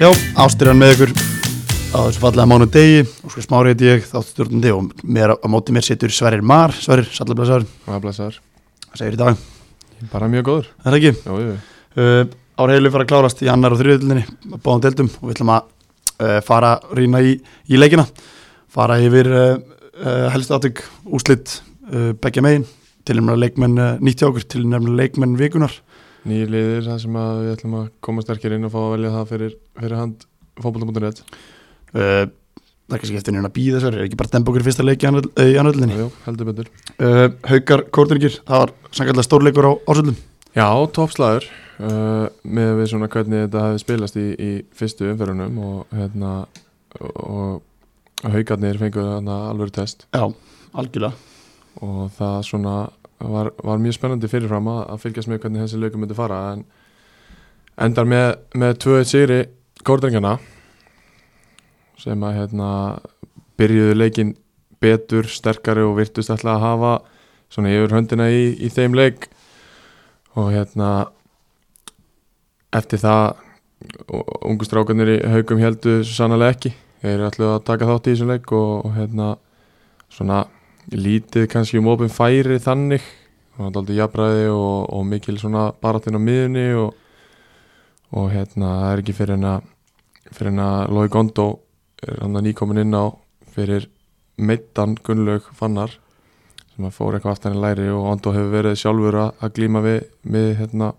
Já, ástyrjan með ykkur á þessu fallega mánu degi. Og sko smári heit ég þáttstjórnandi og mér, á móti mér situr Sverrir Mar. Sverrir, sallablaðsar, er hvað segir í dag? Bara mjög góður. Er það ekki? Jú, jú. Uh, Árheilu fara að klárast í annar og þriðutöldinni báðum deildum og við ætlum að uh, fara rýna í, í leikina. Fara yfir uh, uh, helst átök úslitt uh, begja megin. Til nefnilega leikmenn uh, nýtt hjá okkur til nefnilega leikmenn vikunar Nýjir liðir, það sem við ætlum að koma sterkir inn og fá að velja það fyrir, fyrir hand fótbolta.net uh, það er kannski eftir neina að býða þessar er ekki bara í fyrsta leiki í deildinni Jú, heldur betur. Uh, Haukar Kórnirgir, það var sannkvæmlega stórleikur á ásöldum Já, toppslagur uh, með við svona hvernig þetta hefði spilast í, í fyrstu umferðunum og hérna og, og haugarnir fenguðu alveg test. Já, algjörlega. Og það svona var, var mjög spennandi fyrirfram að, að fylgjast með hvernig þessi leikum myndi fara en endar með, með 2-1 sigri kórdrengjana sem að hérna byrjuðu leikin betur, sterkari og virtust alltaf að hafa svona yfir höndina í, í þeim leik. Og hérna eftir það ungu strákanir í haugum heldu sannlega ekki. Þeir eru alltaf að taka þátt í þessum leik og, og hérna svona lítið kannski um opin færi þannig. Og það er aldrei jafnræði og, og mikil svona baratinn á miðunni og, og hérna það er ekki fyrir en að fyrir en að Lói Gondó er hann að nýkomin inn á fyrir meittan Gunnlaug Fannar sem að fór eitthvað aftan í læri og Gondó hefur verið sjálfur að, glíma við, við hérna,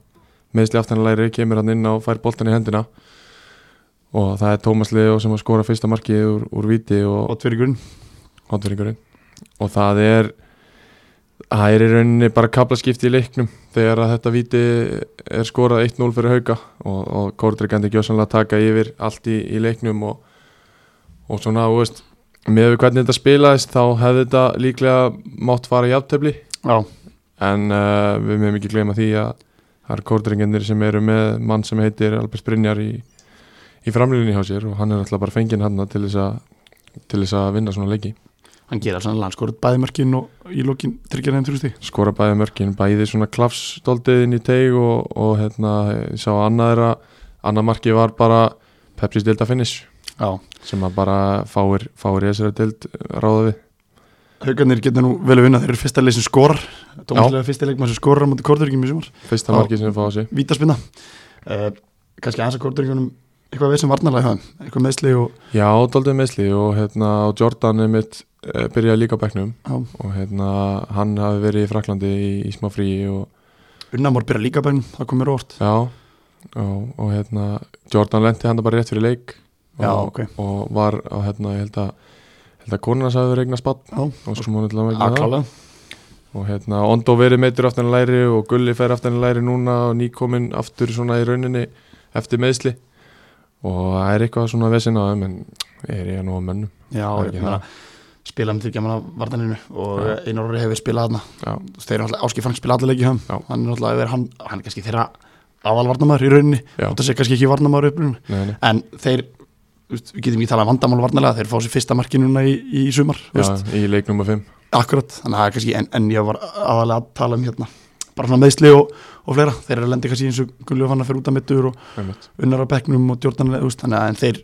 meðsli aftan í læri kemur hann inn á og fær boltan í hendina og það er Tómas Leo sem að skora fyrsta markið úr, úr viti og, hotveringurinn og það er það er í rauninni bara kaplaskipti í leiknum þegar að þetta viti er skorað 1-0 fyrir hauka og, og gjósanlega að taka yfir allt í, í leiknum og, og svona, þú veist með hvernig þetta spilaðist þá hefði þetta líklega mátt fara í aftöfli en uh, við meðum ekki gleyma því að það eru Kórdryggendir sem eru með mann sem heitir Albert Brynjar í, í framlýninni hjá sér og hann er alltaf bara fenginn hann til þess að til þess að vinna svona leiki hann gera sannlega hann skorur bæði mörkin og í lókin tryggjar þeim þrjústi skora bæði mörkin, bæði svona klafsdóldiðin í teig og, og hérna, ég sá annað er að annað marki var bara Pepsi's delta finish. Já, sem að bara fáir, fáir í þessari deild ráða við. Haugarnir geta nú vel að vinna þeir eru fyrsta leið sem skorar. Dómaslega fyrsta leikmann sem skorar á móti Kórnirgjum í sumar. Fyrsta marki sem fá á sig Vítaspinna uh, Kannski aðeins að Kórnirgjónum eitthvað veð sem varnarlega hjá þeim eitthvað meðsli og Já, dóldið meðsli og hérna og Jordan er mitt eh, byrjaði líka á bekknum. Já. og hérna hann hafi verið í Fraklandi í, í smá fríi og Unnamór byrja líka bæn, það kom mér óvart. Já. Og, og hérna Jordan lendi hann bara rétt fyrir leik. Og, Já, ok. og var á hérna, ég held að held að konuna sagði regna spatt Já, og svo múin til að vegna það. og hérna Ondo verið meittur aftan í læri og Gulli fer aftan í læri núna og nýkomin aftur svona í rauninni eftir meðsli og það er eitthvað svona vesinn á þeim en er ég nú á mönnum? Já, Það er ég ekki spila þryggja manna vartaninu og Já. Einar Orri hefur spilað þarna. Þeir eru alltaf Áski Frank spila allir Já. hann hann er alltaf að hann, hann er kannski þeirra aðalvarnamæður í rauninni. Já. þetta sé kannski ekki varnamæður nei. en þeir, við getum ekki talað um vandamál varnarlega, þeir fá sér fyrsta marki núna í, í sumar, Já, veist, í leik nummer 5 akkurat þannig að það er kannski, en, en ég var aðalega að tala um hérna, bara svona meðsli og, og fleira, þeir eru að lendi kannski eins og Fannar fyrir út af mittur og unnar á bekknum og veist, þannig að en þeir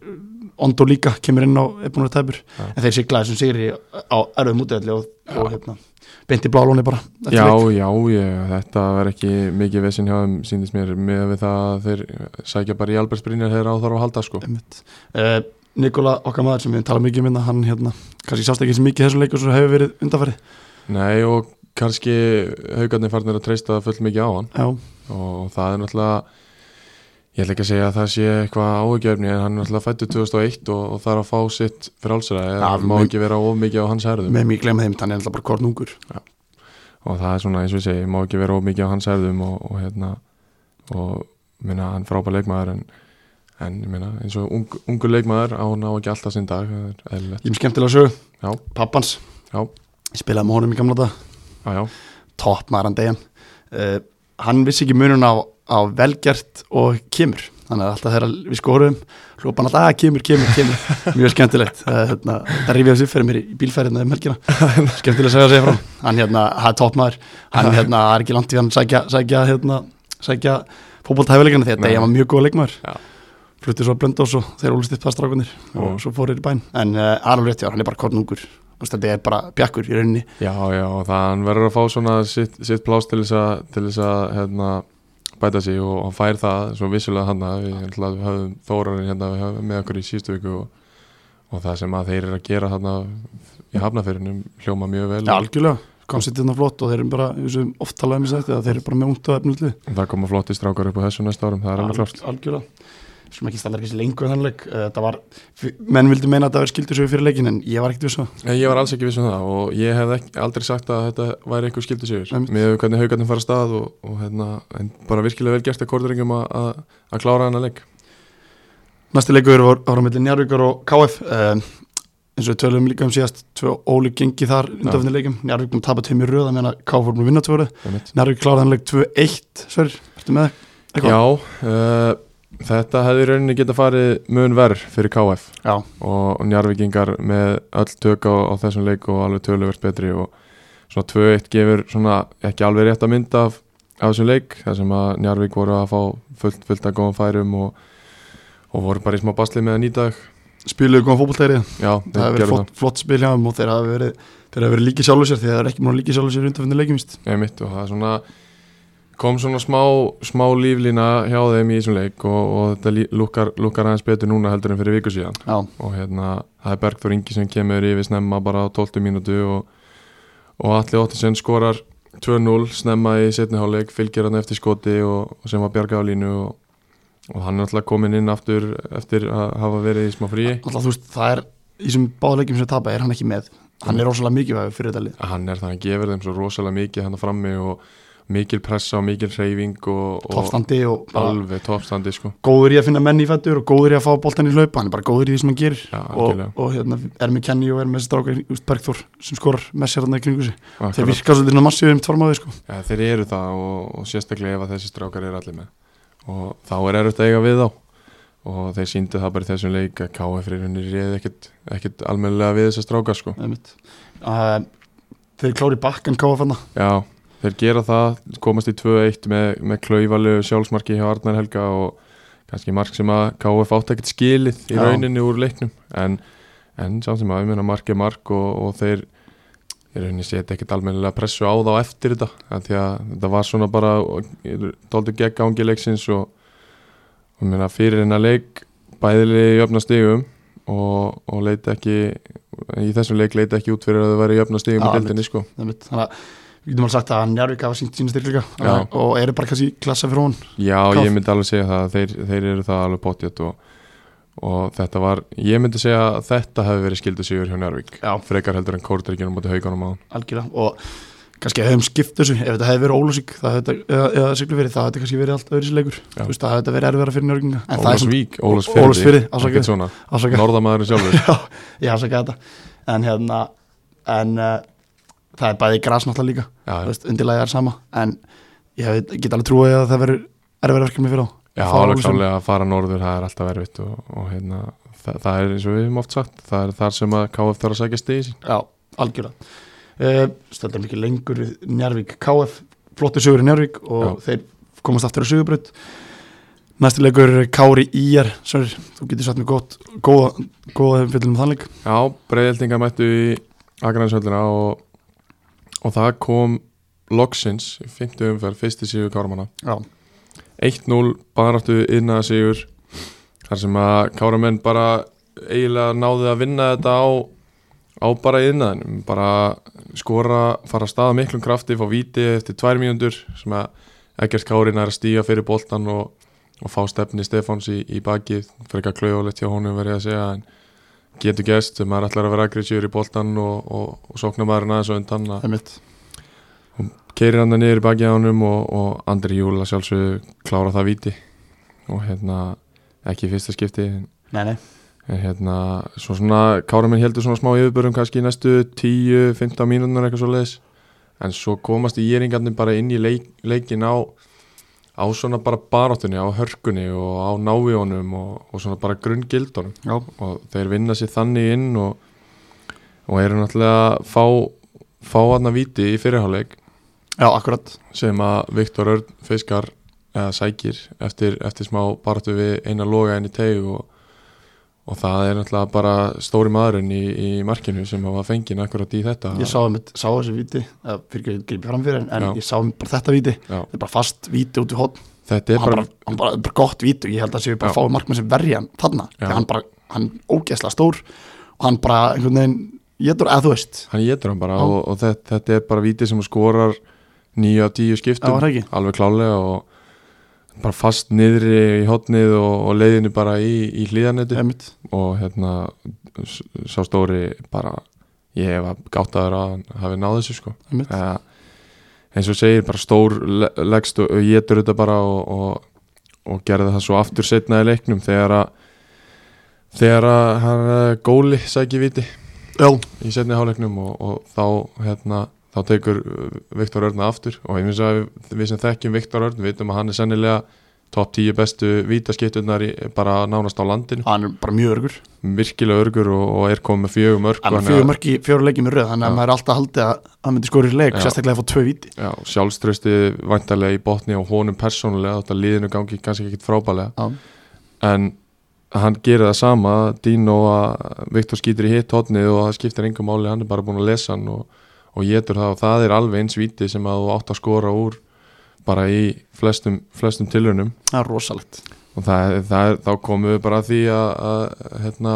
Ondo líka kemur inn á er að tæpur, Já. en þeir siglaði sem sigri á erfum útvelli og, og hérna beinti blálóni bara Já, leik. já, ég, þetta verð ekki mikið vesinn hjá þeim síndist mér með við það að þeir sækja bara í Albert Brynjar þegar á þarf að halda sko Einmitt. Uh, Nikola okkar maður sem við tala mikið um hérna, hann hérna, kannski sást ekki sem mikið þessu leikur sem hefur verið undanfærið Nei og kannski haugarnir farnir að treysta full mikið á hann. Já, og það er náttúrulega ég ætla ekki að segja að það sé eitthvað áhugjefni en hann er náttúrulega fættur 2001 og, og það er að fá sitt Já, það má ekki vera of mikið á hans herðum. Með mig glemma þeim, hann er alltaf bara kornungur. Og það er svona eins og ég segi, má ekki vera of mikið á hans herðum og, og hérna og minna hann frábær leikmaður en, en minna eins og ung, ungur leikmaður á hann á ekki alltaf sinn dag Ég er skemmtilega sögu, Já. pappans. Já. Spilaði með honum í gamla dag Já, topp maður hann degjan uh, Hann vissi ekki munun á, á velgert og kemur. Þannig að alltaf þegar við skorum hljópa hann alltaf að kemur, kemur, kemur. Mjög skemmtilegt. Hérna, það rifjaði sér fyrir mér í bílfærið um helgina. Skemmtilega að segja segja frá. Hann hérna, það er topp maður Hann hérna, það er ekki langt í hann sækja, sækja, hérna, sækja fótboltæfileikana því að Nei. degjan var mjög góð leikmaður. Fluttir svo að blönda og þeir ólist upp það strákunir og svo fórir í bæn en uh, alveg rétt, já, hann er bara kornungur þetta er bara bjakkur í rauninni. Já, já, hann verður að fá svona sitt, sitt plás til þess að, til þess að hérna, bæta sig og hann fær það svo vissulega hann að við, að við höfum þórarinn hérna við höfum með okkur í síðustu viku og, og það sem að þeir eru að gera hann í hafnafyrinum hljóma mjög vel. Já, algjörlega, konceptið er flott og þeir eru bara, eins og oft talaðum í sætti að þeir eru bara með ungt og efnulli það koma flotti strákar upp á þessu næsta árum, það er alveg klart Algjörlega, sem ekki stælar ekki lengur þannleik, það var menn vildi meina að það skildur svo fyrir leikin en ég var ekkert viss að Nei, Ég var alls ekki viss um það og ég hef ekki, aldrei sagt að þetta væri einhver Einmitt. með hvernig haugarnir fara að stað og, og hérna, bara virkilega vel gert að kórduringum að, að, að klára hana leik Næsti leikur var, var á milli Njarvíkar og KF um, eins og við tölum líka um síðast tvö ólík gengi þar undanfinni leikum Njarvík búin að tapa tveimur röð að meina KF voru búin að vinna tvöru. Njarvík kláraði hann leik 2-1 Sverrir, ertu með eitthvað? Já, uh, þetta hefði rauninni geta farið mun verð fyrir KF Já, og Njarvíkingar með öll tök á, á þessum leik og alveg töluvert betri og svona 2-1 gefur svona ekki alveg rétt að mynda af, af þessum leik þar sem að Njarvík voru að fá fullt, fullt að góðum færum og, og voru bara í smá basli með að nýta spiluðu góðan fótboltæri Já, það hefur verið flott, flott spil hjá þeim og þeir hafa verið verið líkið sjálfur sér því að það er ekki að líkið sjálfur sér undanfinni leikum víst. Það mitt og það er svona kom svona smá, smá líflína hjá þeim í þessum leik og, og þetta lukkar, lukkar aðeins betur núna heldur en fyrir viku síðan. Já, og hérna það er Bergþór Ingi sem kemur yfir snemma bara á 12 mínútu og, og Alli Óttisen skorar 2-0 snemma í setni hálfleik fylgir hann eftir skoti og, og sem var bjargað á línu og, og hann er alltaf komin inn aftur eftir að hafa verið í smá fríi. Alltaf þú veist, það er í þessum báðuleikjum sem tapa er hann ekki með? Hann er rosalega mikilvægur fyrir þetta lið. Hann er það, hann gefur þeim svo rosalega mikið hann frammi og mikil pressa og mikil hreyfing og, og toppstandi og alveg toppstandi sko. góður í að finna menn í fættur og góður í að fá boltan í hlaupa hann er bara góður í því sem hann gerir. Já, og, og hérna, er með Kenny og er með þessi strákar úst, Bergþór sem skorar með sér hann í kringu sig. Þeir Akkurat. virka svolítið massíður um tvarmáði sko. ja, þeir eru það og, og sérstaklega ef að þessi strákar eru allir með. Og þá er erfitt að eiga við þá. Og þeir síndu það bara í þessum leik að KF henni réð ekkit, ekkit almennilega við þessa strákar sko. Þeir klári bakkan káfa fanna já, þeir gera það komast í 2-1 með, með klauvalegu sjálfsmarki hjá Arnar Helga og kannski mark sem að KF átt ekkert skilið í rauninni úr leiknum. En, en samt sem að ég meina mark er mark og, og þeir í rauninni setja ekkert almennilega pressu á þá eftir þetta því að þetta var svona bara dóldi gegn gangi leiksins og, og meina fyrir hennar leik bæðilegi jöfna stigum og, og leita ekki í þessum leik leita ekki út fyrir að þau væri jöfna stigum Já, í deildinni sko. þannig að við getum alveg sagt að Njárvík hafa sínt sína styrkleika og eru bara kannski klassa fyrir hún Já, Káf. ég myndi alveg segja það að þeir, þeir eru það alveg potjött og, og þetta var, ég myndi segja að þetta hefði verið skildu sigur hjá Njárvík Já. frekar heldur en kórdryggjum mútið haugunum á algjörlega. Og kannski hefum skipt þessu ef þetta hefði verið ólúsík eða, siglufyrir það hefði kannski verið allt öðru veist það hefði verið erfiðara fyrir njörginga en það er það er bæði græs náttúrulega líka þú veist, undirlega er sama en ég get alveg trúið að það verður erfiðara verkefni fyrir þá. Já alveg klálega að fara norður það er alltaf erfitt og, og hérna, það, það er eins og við hefum oft sagt það er þar sem að KF þarf að segja stegi sín Já, algjörlega. Uh, Stöldum ekki lengur við Njarvík KF, flottur sögur í Njarvík og Já. þeir komast aftur á sögurbröð Næsti leikur Kári Íjar Sörri, þú getur satt mér gott góða, góða hefum fyrir um þann leik. Já, breyðeltinga mættu í Akraneshöllina og, og það kom loksins, í 50 umferð, fyrsti sigur Kármanna Já, 1-0 baráttu innan sigur þar sem að Káramenn bara eiginlega náði að vinna þetta á, á bara innan bara skora, fara að staða miklum krafti fá víti eftir tvær mínútur sem að ekkert Kárin er að stíga fyrir boltan og, og fá stefni Stefáns í, í bakið, frekar klauðulegt hjá honum verið að segja en getur gæst maður ætlar að vera aggressíur í boltan og, og, og sóknar maður aðeins og undan mitt keirir hann niður í baki á honum og, og Andri Júla sjálfsög klára það víti. Og hérna ekki í fyrsta skipti Nei, nei, en hérna svo svona Káramenn heldur svona smá yfirbörum kannski í næstu 10-15 mínútur eitthvað svo leiðis en svo komast í geringarnir bara inn í leik, leikin á á svona bara baráttunni, á hörkunni og á návíunum og, og svona bara grunngildunum. Já, og þeir vinna sér þannig inn og, og eru náttúrulega að fá, fá hann að víti í fyrirháleik já, akkurat. Sem að Viktor Örn fiskar eða sækir eftir, eftir smá baratu við eina loga enn í teg og, og það er náttúrulega bara stóri maðurinn í, í markinu sem var fenginn akkurat í þetta. Ég sá, um, sá þessi viti fyrir ekki að gripa fram fyrir en, en ég sá bara þetta viti þetta er bara fast viti út í hotn þetta er bara, bara, bara, bara gott viti og ég held að séu bara að fá markmann sem verja þarna. Já. þegar hann bara, hann er ógeðslega stór og hann bara einhvern veginn ég eða þú veist, hann getur hann bara og, og þetta, þetta er bara víti sem skorar nýju af tíu það skiptum það alveg klálega og bara fast niðri í hotnið og, og leiðinu bara í, í hlýðanetu og hérna sá stóri bara ég hef gáttaður að hann hafi náð þessu sko. Eða, eins og segir bara stór le- leggst og getur þetta bara og, og, og gerði það svo aftur setna í leiknum þegar að þegar að hann eh, góli sæki viti Já, í setni hálfleiknum og, og þá hérna þá tekur Viktor Örn aftur. Og ég finnst að við, sem þekkjum Viktor Örn vitum að hann er sennilega topp 10 bestu vítaskiptunar bara nánast á landinu. Hann er bara mjög örgur. Virkilega örgur og, og er komið með fjögur mörg hann er fjögur mörg í fjóru leikjum í röð þannig að maður er alltaf haldið að hann myndi skora í leik sérstaklega að fá tvö viti Já, sjálfströsti vantarlega í botni og honum persónulega, þetta liðinu gangi kannski ekkit frábælega en hann gerir það sama Dino að Viktor skýtur í hitt hotnið og það skiptir engum máli, hann er bara búin að lesa hann og, og getur það og það er alveg eins viti sem að þú átt að skora úr bara í flestum, flestum tilraunum. Það er rosalegt. Og það, það er, þá komum við bara að því að, að hérna,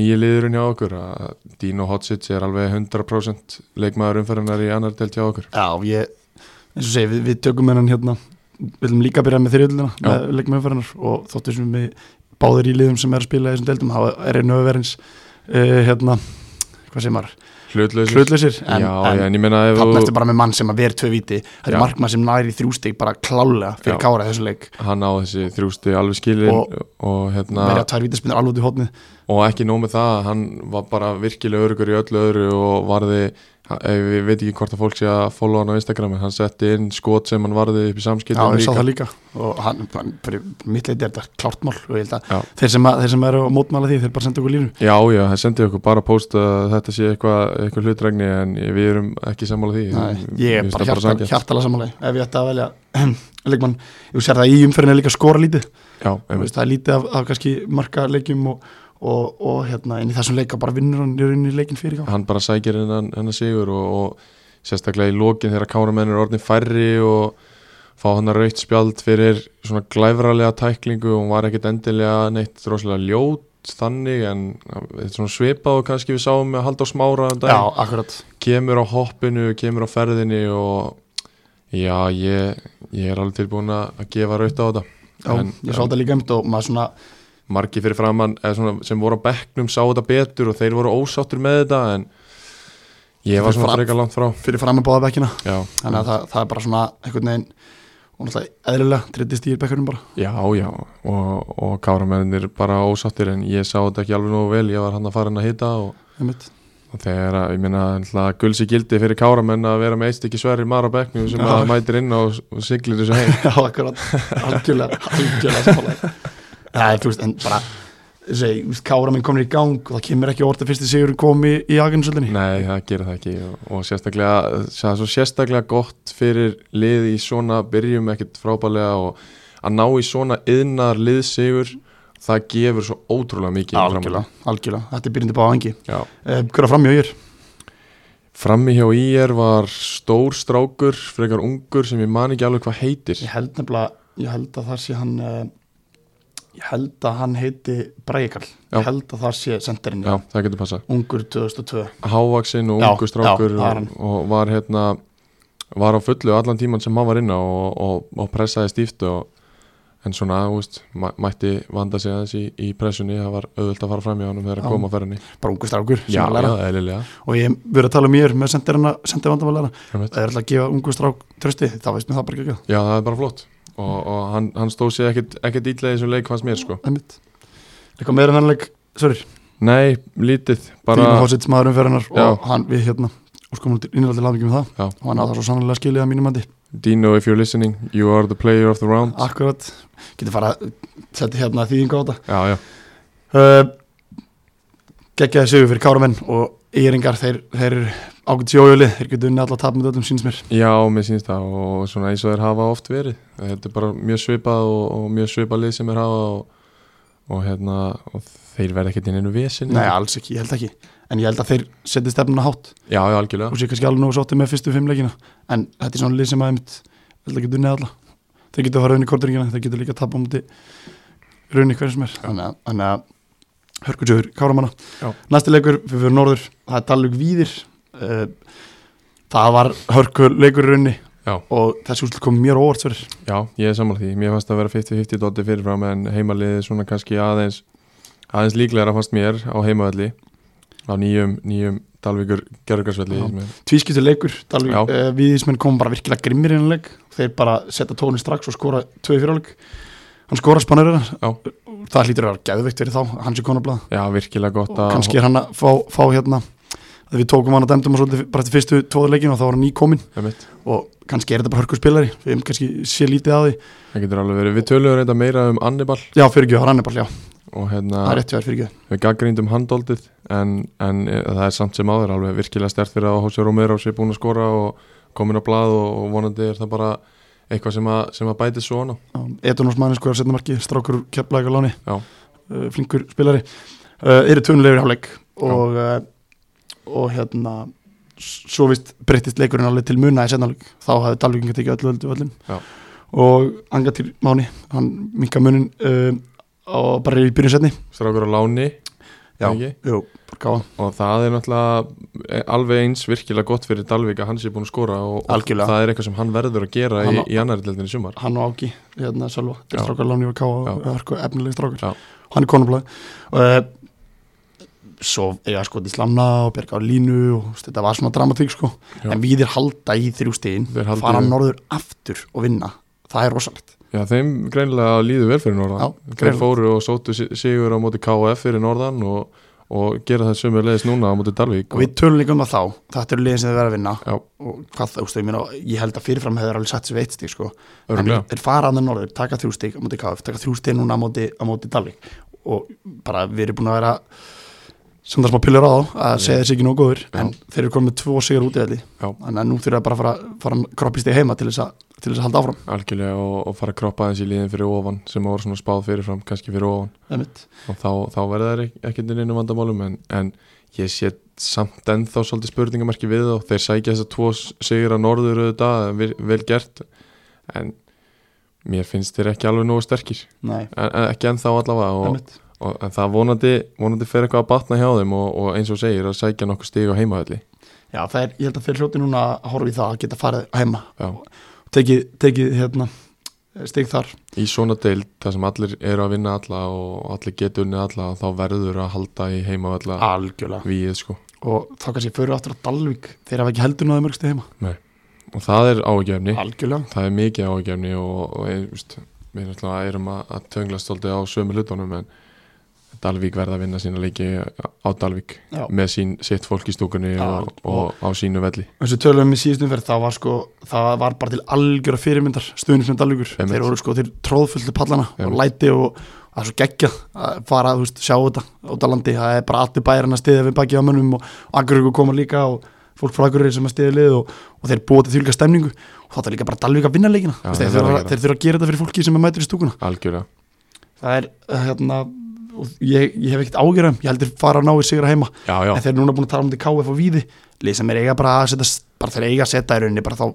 nýja liðurinn hjá okkur að Dino Hotsits er alveg 100% leikmaður umferðinar í annar delt hjá okkur. Já, ég, eins og segi, við, við tökum hennan hérna, við viljum líka byrja með þriðluna leikum umferðinar og þóttu sem við báðir í liðum sem er að spila í þessum deildum, þá er einu öfverins uh, hérna, hvað segir maður hlutlausir. Hlutlausir, en, Já, en en ég meina ef þannig þú- eftir bara með mann sem að vera tvö viti þetta er markmann sem næri þrjústig bara klálega fyrir Já. kára þessu leik. Hann á þessi þrjústi alveg skilin og, Og- hérna, verja tvær vítaspinnur alveg út í hotnið og ekki nóg með það hann var bara virkilega örugur í öllu öðru og varði, ég veit ekki hvort að fólk sé að follow hann á Instagram en hann setti inn skot sem hann varði upp í Já, samskiptum ég sá það líka. Og hann, hann fyrir mitt leiti er þetta klárt mál og ég held að Já. þeir sem, að, þeir sem eru að mótmála því þeir bara senda okkur línu. Já, já, það sendi okkur bara post að þetta sé eitthvað eitthva hlutregni en við erum ekki sammála því. Nei, ég er bara það hjarta, sanngjarnt. hjartalega samanlega ef ég ætti að velja leikmann, ég sér það í umferðinu er líka skora lítið. Já, það er lítið af, af kannski marka leikjum og, og, og hérna inn í þessum leika bara vinnur hann í leikin fyrir hann bara sækir hennan, hennan sigur og, og sérstaklega í lokin þegar káramenn er orðin færri og fá hann að raukt spjald fyrir svona glæfralega tæklingu og hún var ekkit endilega neitt droslega ljót þannig en svipað og kannski við sáum með Halldór Smára um Já, kemur á hoppinu, kemur á ferðinni og já, ég, ég er alveg tilbúin að gefa raut á þetta. Já, En- ég sá þetta líka einmitt og maður svona margi fyrir framann sem voru á bekknum sá þetta betur og þeir voru ósáttur með þetta en ég var svona frekar langt frá. fyrir fram með báða bekkina. Þannig að það, það er bara svona einhvern veginn og náttúrulega eðlilega trittist í bekkurum bara. Já, já og, og káramennir bara ósáttir en ég sá þetta ekki alveg nógu vel ég var hann að fara inn að hita og, og þegar ég náttúrulega gulsi gildi fyrir káramenn að vera með eitt ekki sverri mara á bekknum sem Já. að mætir inn og, og siglir þessu heim. Já, akkurat, algjörlega algjörlega er, þú veist, en bara segi, veist, Kára minn komin í gang og það kemur ekki orða fyrst í sigur komi í Agunsöldinni Nei, það gerir það ekki og, og sérstaklega, það er svo sérstaklega gott fyrir lið í svona byrjum ekkert frábælega og að ná í svona yðnar liðsigur það gefur svo ótrúlega mikið Algjörlega, algjörlega, þetta er byrjandi bá Já. eh, Hver að framjá ég er? Frammi hjá IR var stór strákur, frekar ungur sem ég man ekki alveg hvað heitir. Ég held nefnilega, ég held að það sé hann uh, ég held að hann heiti Brækall, Já. ég held að það sé senderinn, Já, það getur passað. Ungur 2002 Hávaksinn og ungur strákur já, það er og, og var hérna var á fullu allan tíman sem hann var inn á og, og, og pressaði stíft og en svona, mæ- mætti vanda sig aðeins í, í pressunni, það var auðvöld að fara fram í honum þegar að koma á ferðinni. Bara ungur strákur Já, er að og ég verið að tala um ég með senderina sendir vandamálæra, Einmitt. það er alltaf að gefa ungur strák trösti, þá veist mér það bara ekki Já, það er bara flott og, og hann, hann stóð sér ekkert, ítlega í þessum leik fannst mér sko. Einmitt. Eitthvað meira en þannleik, sorry, Nei, lítið, bara Dínu Hósits maður umferðinar og hann við hérna og sko múlið innrætti lafingi með það. Já. og hann það svo sannlega skilið að mínum mandi Dino, if you're listening, you are the player of the round. Akkurat, getur fara að setja hérna þýðingu á þetta. Já, já, uh, geggjaði sigur fyrir Káramenn og Íringar, þeir, þeir ágætt sjójöli, þeir getur unni alltaf tap með öllum síns mér. Já, mér sýnst það og svona eins og þeir hafa oft verið. Þetta er bara mjög svipað og, og mjög svipað lið sem þeir hafa og, og hérna, og þeir verða ekkert inn einu vesin Nei, alls ekki, ég held ekki. En ég held að þeir setja stefnuna hátt. Já, já, algjörlega. Og sé kannski alveg nógu sótti með fyrstu fimm leikina en þetta er svona lið sem að einmitt held að geta unnið alla. Þeir geta að fara unni korturingina, þeir uh, það var hörkur leikur í runni Já. og þessi úrslit kom á óvart fyrir Já, ég er sammála því, mér fannst að vera 50-50 dótti fyrirfram en heimaliði svona kannski aðeins aðeins líklegra fannst mér á heimavalli á nýjum, nýjum Dalvíkur gerðugarsvelli Já. tvískiptur leikur, Dalvik Já. uh, Víðismenn kom bara virkilega grimmir í hennar leik þeir bara setja tónin strax og skora tvö í fyrirleik hann skora spannurinn Já. það hlýtur að vera geðveikt fyrir þá, hans er konablað Já, virkilega gott að kannski er hann að fá, fá hérna við tókum hann að dæmdum og svolítið bara eftir fyrstu tóður leikinu og þá var hann nýkominn. Og kannski er þetta bara hörku spilari. Við hefum kannski sé lítið að því. Það getur alveg verið, við töluðum reynda meira um Annibal já, fyrir ekki, hann er bara, já, og hérna það er rétt hjá þér fyrir ekki við gaggrindum handóldið en, en e, það er samt sem áður alveg virkilega stert fyrir að Hósi Romero sé búin að skora og komin á blað og, og vonandi er það bara eitthvað sem að, sem að bæti svona Edunars og, og hérna svo vist breyttist leikurinn alveg til muna í sennaleg þá hafði Dalvíkinga tekið öllu öllu öllum Já. og Angatýr Máni hann minka munin uh, og bara í byrjunsetni strákur á láni Já. Jú, og það er náttúrulega e, alveg eins virkilega gott fyrir Dalvik að hann sé búin að skora og, og það er eitthvað sem hann verður að gera Hann í, í í sumar. Hann og Áki, hérna til strákar Láni og Já. og hörku efnileg strákar Já. hann er konublaði. Uh, svo eiga sko til slamna og berga á línu og þetta var svona dramatík sko. Já. en við er halda í þrjú stíðin Þeir halda fara norður aftur og vinna. Það er rosalegt. Já, þeim greinilega líður vel fyrir norðan. Þeir fóru og sóttu si- sigur á móti KF fyrir norðan og, og gera það sömu leiðis núna á móti Dalvik. Og við tölum líka um það þá, þetta eru liðin sem þið verða að vinna. Já, og hvað það, ég meina ég held að fyrirfram hefur alveg sett sér við eitt stík sko. En örgulega þeir fara að norður, taka þrjú stík á móti KF, taka þrjú stík núna á móti, á móti Dalvík og bara við erum búin að vera sem það smá pillur á þá að segja þessi ekki nógu góður en þeir eru komið tvo sigur út í Já. þannig að nú þurfa bara að fara, fara kroppist í heima til þess að, til þess að halda áfram. Algjörlega og, og fara að kroppa aðeins í liðin fyrir ofan sem voru svona spáð fyrirfram, kannski fyrir ofan. Og þá, þá verða þær ek- ekkert inn einu vandamálum en, en ég sé samt ennþá svolítið spurningamarki við þá. Þeir sækja þess að tvo sigur að norður auðvitað, vel, vel gert en mér finnst þeir ekki alveg nógu sterkir. En, ekki ennþá allavega og. Og það vonandi, vonandi fer eitthvað að batna hjá þeim og, og eins og segir að sækja nokkuð stig á heimaðalli Já, það er, ég held að þeir hljóti núna að horfa í það að geta farið heima Já. tekið, tekið hérna stig þar. Í svona deild þar sem allir eru að vinna alla og allir getur unni alla þá verður að halda í heimaðalla algjörlega. við sko. Og þá kannski fyrir aftur á Dalvík þeir hafa ekki heldur náðu mörgstu heima. Og það er algjörlega. Það er mikið áhugjefni og, og veist, við erum að, að tönglast á sömu hlutunum en Dalvík verða að vinna sína leiki á Dalvík Já. með sín, sitt fólk í stúkunni Já, og, og á sínu velli eins og tölum við síðustum fyrir það var sko það var bara til algjöra fyrirmyndar stuðnismenn Dalvíkur Einmitt. þeir voru sko þeir tróðfullti pallana og Einmitt. læti og það er svo geggja að fara veist sjá þetta út á landi það er bara allir bæjarinn að stiðja við baki á mönnum og Akureyri koma líka og fólk frá Akureyri sem að stiðja lið og, og þeir búa til þjulga stemningu og það er líka bara Dalvík að vinna leikina Já, þeir, þeir að gera. þeir þurfa að gera þetta fyrir fólki sem er mætur í stúkuna algjörlega það er hérna og ég, ég hef ekkert ágjörðum, ég heldur fara að ná í sigra heima. Já, já, en þeir eru núna búin að tala um þetta KF og Víði. Lið sem er eiga bara að setja bara þeir eiga að setja í rauninni bara þá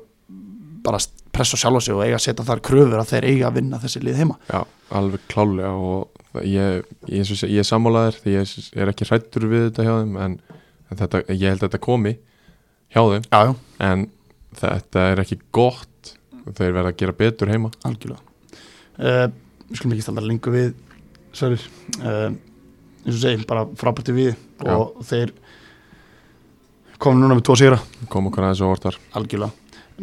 bara pressa sjálf á sig og eiga að setja þar kröfur að þeir eiga að vinna þessi lið heima. Já, alveg klálega og ég, ég, ég er sammálaðir því ég er ekki hrættur við þetta hjá þeim en, en þetta, ég held að þetta komi hjá þeim. Já, en þetta er ekki gott. Þeir verða að gera betur heima. Algjörlega. Uh, við skulum ekki standa lengur við Sverrir uh, eins og segjum, bara frábært við og þeir komum núna með tvo sigra. Kom okkur aðeins og orðar algjörlega.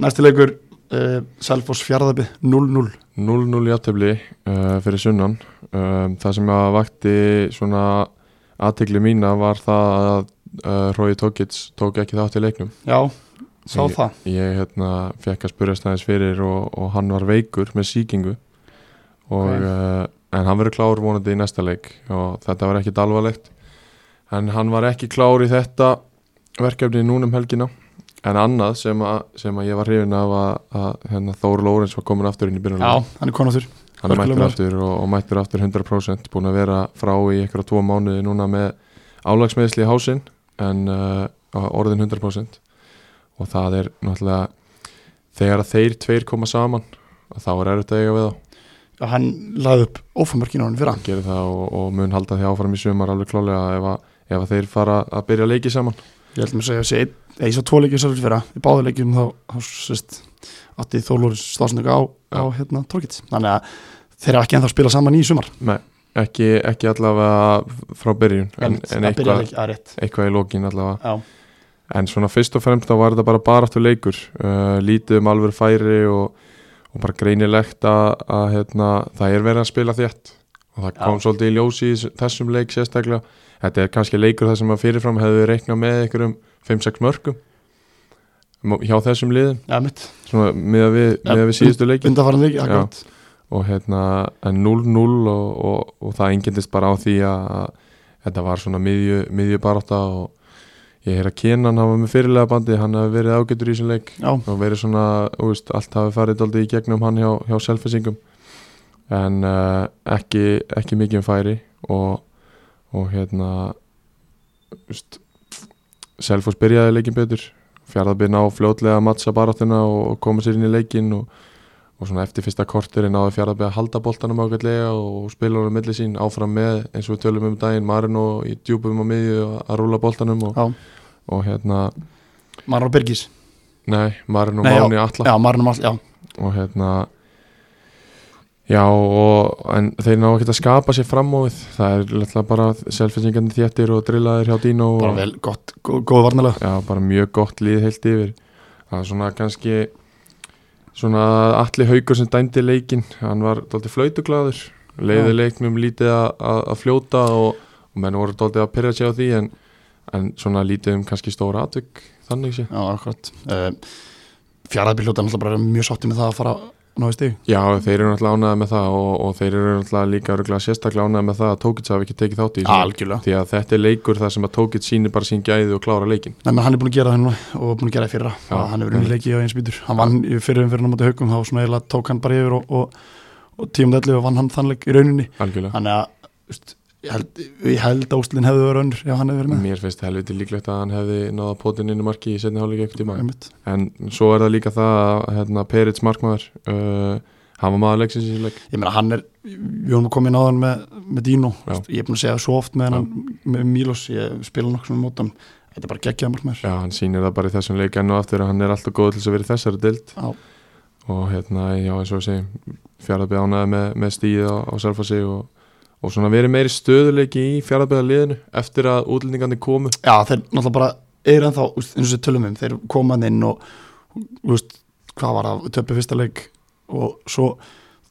Næsti leikur uh, Selfoss fjárðabi 0-0 0-0 játtöfli uh, fyrir sunnan. Um, það sem að vakti svona aðtegli mína var það að uh, Rói Tókits tók ekki þátt í leiknum. Já, sá Ég- það. ég hérna, fekk að spurja stæðis fyrir og, og hann var veikur með síkingu og, Ok. En hann verður klár vonandi í næsta leik og þetta var ekkit alvarlegt. En hann var ekki klár í þetta verkefni núna um helgina. En annað sem að, sem að ég var hrifin af að, að hérna, Þór Lórens var komin aftur inn í Já, byrjunarliðið. hann er konaftur hann er mættur aftur og, og mættur aftur 100% búin að vera frá í eitthvað tvo mánuði núna með álagsmeðsli í hásinn en uh, á orðin 100% og það er náttúrulega þegar þeir tveir koma saman þá er að eiga við þá Já, hann laði upp ófamörkinu á hann fyrra. Gerir það og, og mun halda því áfram í sumar alveg klálega ef að, ef að þeir fara að byrja að leiki saman. Ég held að segja þessi einn, eða ég sá tvo leikir sérfyrir fyrra. Í báðu leikjum þá, þá sérst, átti Þórlóris slásninga á, á hérna, Torkit þannig að þeir eru ekki ennþá að spila saman í sumar. Nei, ekki, ekki allavega frá byrjun en, en að eitthvað, að eitthvað í lókin allavega. Já, En svona fyrst og fremst þá var þetta bara baráttu leikur uh, lítið um alveg færi og, og bara greinilegt að, að hérna, það er verið að spila þétt. Og það kom Já. svolítið í ljósi í þess- þessum leik sérstaklega. Þetta er kannski leikur þar sem að fyrirfram hefðu reiknað með einhverjum 5-6 mörgum hjá þessum liðum. Mitt. Svona miða við, miða við síðustu leikin akkurat. Og hérna en 0-0 og, og, og það engendist bara á því að, að þetta var svona miðju, miðju og ég heyr að Kenan hafa með fyrirlega bandi, hann hafi verið ágætur í þessum leik. Já, og verið svona, veist, allt hafi farið daldið í gegnum hann hjá, hjá selfisingum en uh, ekki, ekki mikið um færi og, og hérna Selfos byrjaði leikin betur. Fjaraðbyrna á fljótlega mattsa baráttuna og, og koma sér inn í leikin og, og svona eftir fyrsta kortir náði fjaraðbyrna að halda boltanum ágætlega og spila honum milli sín áfram með eins og við tölum um daginn Marino í djúpum á miðju að, rúla boltanum og, já, og hérna, Marno Birgis. Nei, Marino. Máni Alla Já, Marno Mall, já. Og hérna já og en þeir ná ekki að skapa sér fram á við það er alltaf bara selfinsingandi þéttir og drillaðir hjá Dino Bara og, vel, gott, góð, góð varnalega já, bara mjög gott líð heilt yfir. Það er svona kannski svona allir haugur sem dæmdi leikin hann var dálítið flautuglaður leiði leiknum lítið að, að, fljóta og, og menn voru dálítið að pyrra sig á því en, en svona lítið um kannski stóra atvik þannig sé. Já, akkurat. Uh, Fjaraðbyrg hljóta náttúrulega bara mjög sátti með það að fara náðu stig Já, þeir eru náttúrulega ánægða með það og, og þeir eru náttúrulega líka örugglega sérstaklega ánægða með það að Tókits hafi ekki tekið þátt í þessu. Algjörlega. Því að þetta er leikur þar sem að Tókits sýnir bara sín gæði og klára leikin Nei, menn hann er búin að gera það núna og búin að gera það fyrra. Já. hann hefur unnið leiki á eins býtur hann vann í fyrir um fyrir náttúrulega haugum þá svona eiginlega tók hann bara yfir og, og, og tíum í ég held, úslinn hefði verið önnur ef hann hefði verið með. Mér finnst helviti líklegt að hann hefði náða potin inn í marki í setni hálfleik ekkert tíma. Einmitt. en svo er það líka það að hérna, Perits markmaður uh, hann var maður leiksins í leik. Ég meina hann er, við inn á hann með, með Dino, Já. Ég er búin að segja svo oft með hann með Mílos, ég spila nokkuð sem mótan þetta er bara geggjað markmaður. Já, hann sýnir það bara í þessum leik enn og aftur að hann er alltaf góð til þess að vera í þessari dild Já. og hérna, já eins og fjaraðbyrð ánæði með, með stíð á, á Selfossi og, og svona verið meiri stöðuleiki í fjaraðbyrða liðinu eftir að útlendingandi komu. Já, þeir náttúrulega bara eru ennþá eins og við tölum um, þeir koma hann inn og úst, hvað var það, töpu fyrsta leik og svo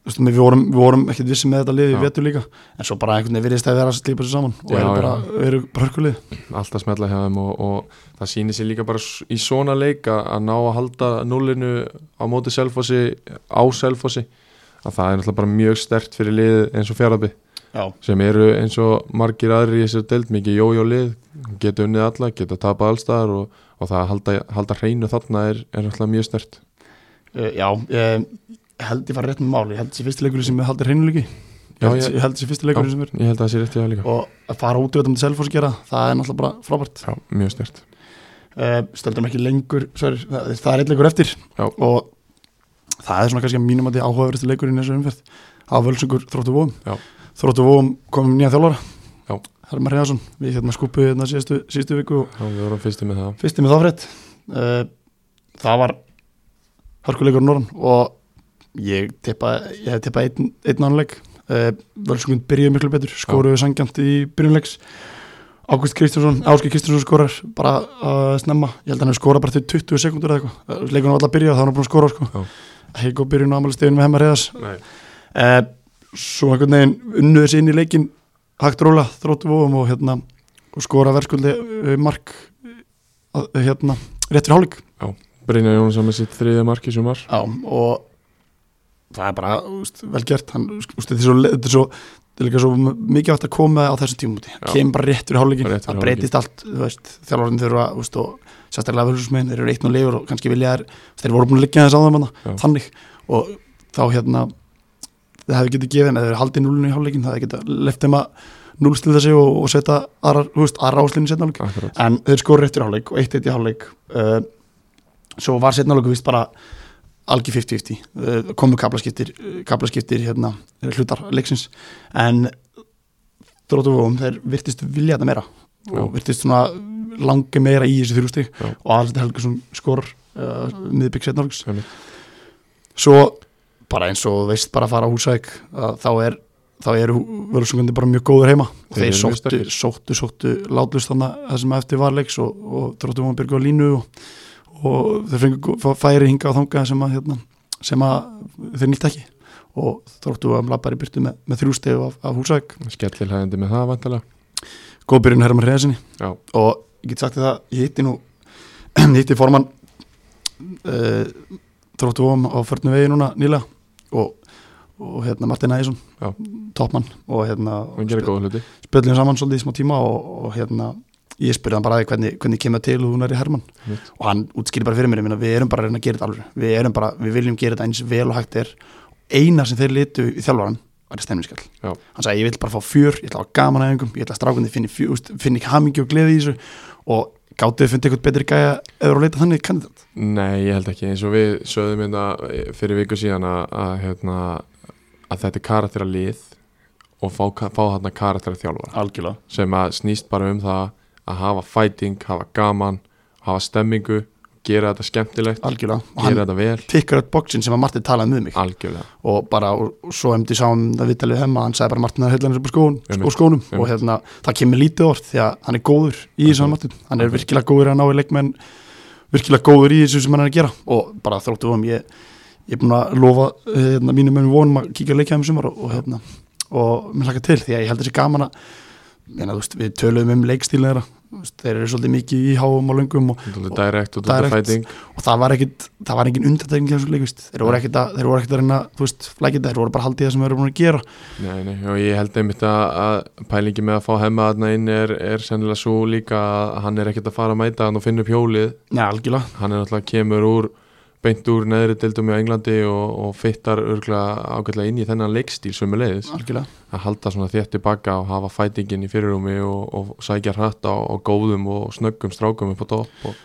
úst, við, vorum, við vorum ekkert vissi með þetta lið Já. vetur líka, en svo bara einhvern veginn virðist að vera að slípa sér saman og Já, eru bara, eru bara hörkulið alltaf smetla hjá þeim og, og það sýnir sér líka bara í svona leika að ná að halda nullinu á móti Selfossi á Selfossi. Að það er náttúrulega bara mjög stert fyrir lið eins og fjaraðbyrð Já, sem eru eins og margir aðrir í þessu deild mikið jójó lið, geta unnið alla geta tapað allstaðar og, og það að halda, halda hreinu þarna er, er alltaf mjög stert uh, já ég held ég fara rétt með máli, ég held þessi fyrsti leikur sem haldir hreinuleiki ég, held- ég- ég held þessi fyrsti leikur sem er. ég held að það sé rétt í það líka. Og að fara út í þetta með selfos að gera, það er náttúrulega bara frábært. Já, mjög stert uh, stöldum ekki lengur sorry, það, það er eitt leikur eftir. Já. og það er svona kannski að mínum að því áhugaverðist leikurinn í þessu umferð á völsungur þróttu vóum Já. Þróttu vóum komum nýja þjálfara. Já. Hermar Hjason, við hérna skupuð hérna síðustu, síðustu viku Já, við vorum fyrsti með það. fyrsti með þáfrétt uh, það var hörkuleikur norðan og ég tippa ég hef tippað einn, einn annan leik. Uh, völsungun byrjuði miklu betur skoruðu sangjant í byrjunleiks Ágúst Kristjánsson, Áskei Kristjánsson skorar bara uh, snemma, ég held að hann hefur skorað bara til 20 sekundur eða eitthvað, leikunum var alltaf að byrja þá var hann búin að skora sko, ekki góð byrjun á amalistefinu með Nei. uh, svo einhvern veginn unnuðu sér inn í leikin hægt róla, þróttu vóum og hérna og skora verðskuldi uh, mark uh, hérna, rétt fyrir hálfleik. Brynja Jónsson með sitt þriðja marki sem var Já, og það er bara úst, vel gert. Hann, úst, þetta, er svo, þetta, er svo, það líka svo mikið átt að koma á þessu tímúti kemur bara rétt fyrir fyrir það breytist allt þjálfarinn þurfa veist, og sérstaklega völsusmenn, þeir eru eitt og lifur og kannski vilja þær, þeir voru búin að liggja þess hana, Já. þannig. Og þá hérna það hefði getið gefið, eða þeir eru haldið núlinu í hálfleikin það hefði getið left þeim að núlstil þessi og, og setja aðra, þú veist, aðra áslinu setna hálfleik. Akkurat. En þeir skoru eftir hálfleik og eitt eitt í hálfleik. Uh, svo var setna hálfleiku vist bara algjör 50-50 uh, komu kaplaskiptir, kaplaskiptir hérna, hlutar leiksins. En þróttufóum þeir virtist vilja þetta meira. Og virtist svona langi meira í þessu þrjústig Já. og aðalstæð Helgason skor uh, miðbygg setna hálfleiks. Einmitt. svo bara eins og veist bara að fara á húsæk þá er þá eru vörðsungandi bara mjög góður heima. Og Þeir þeir sóttu, sóttu, sóttu látlust þannig að það sem eftir var leiks og, og þróttum hún byrgu á línu og, og þeir fengu gó- færi hinga á þanga sem að, hérna, sem að þeir nýtt ekki. Og þróttu að í byrtu með, með þrjústegu af, af húsæk skellilhæðandi með það vantilega góð byrjun Herman Hreðasinni og ég get sagt þér það, ég hitti nú hitti formann uh, þróttu vóum á förnu vegi núna nýlega og, og hérna Martin Ægjesson toppmann og hérna spjöllum saman svolítið í smá tíma og, og hérna ég spurði hann bara að því hvernig, hvernig kemur til hún er í Herman Einmitt. og hann útskýri bara fyrir mér, meina, við erum bara að reyna að gera þetta alveg. Við erum bara, við viljum gera þetta eins vel og hægt er. Eina sem þeir litu í þjálfaran var í stemningskall Já. hann sagði ég vil bara fá fjör, ég ætla að hafa gaman að einhverjum ég ætla að strákundi finni, finni hamingi og gleði í þessu. Og gátuðu fundið eitthvað betri gæja eða að leita þannig kandidat Nei, ég held ekki, eins og við sögðum hérna fyrir viku síðan að, að, hérna, að þetta er karaktera lið og fá, fá þarna karaktera þjálfara. Algjörlega, sem að snýst bara um það að hafa fighting, hafa gaman hafa stemmingu, gera þetta skemmtilegt algjörlega. Gera hann þetta vel, tikkar upp bóksin sem að Martin talaði með mig. Algjörlega. Og bara, og, og svo emdi sáum það viðtalið hemma, hann sagði bara Martin er upp á skón, skónum. Og hérna, það kemur lítið orð því að hann er góður í þessu hann Martin, hann er virkilega góður að ná í leikmenn virkilega góður í þessu sem hann er að gera. Og bara þróttu um ég ég er búin að lofa hérna, mínum mönnum vonum að kíkja að leikja um sumar og, og hérna og mér hlaka til því að ég held þessi gaman að meina, veist, við töluðum um leikstílinn þeirra þeir eru svolítið mikið í háum og löngum og, og dálítið Direct. fighting og það var ekkit það var þessu leikvist þeir voru ekkit að, ekkit að reyna, veist, flækita þeir voru bara haldið það sem þeir eru búin að gera. Nei, nei, og ég held einmitt að, að pælingi með að fá hemma þarna inn er, er sennilega svo líka að hann er ekkert að fara að mæta hann og finna upp hjólið. Hann er náttúrulega kemur úr beint úr neðri dildum í Englandi og, og fittar örgulega ágætlega inn í þennan leikstíl sem er leiðis algjörlega. Að halda svona þétt tilbaka og hafa fætingin í fyrirrúmi og, og sækja hratt á, á góðum og snöggum strákum upp á topp og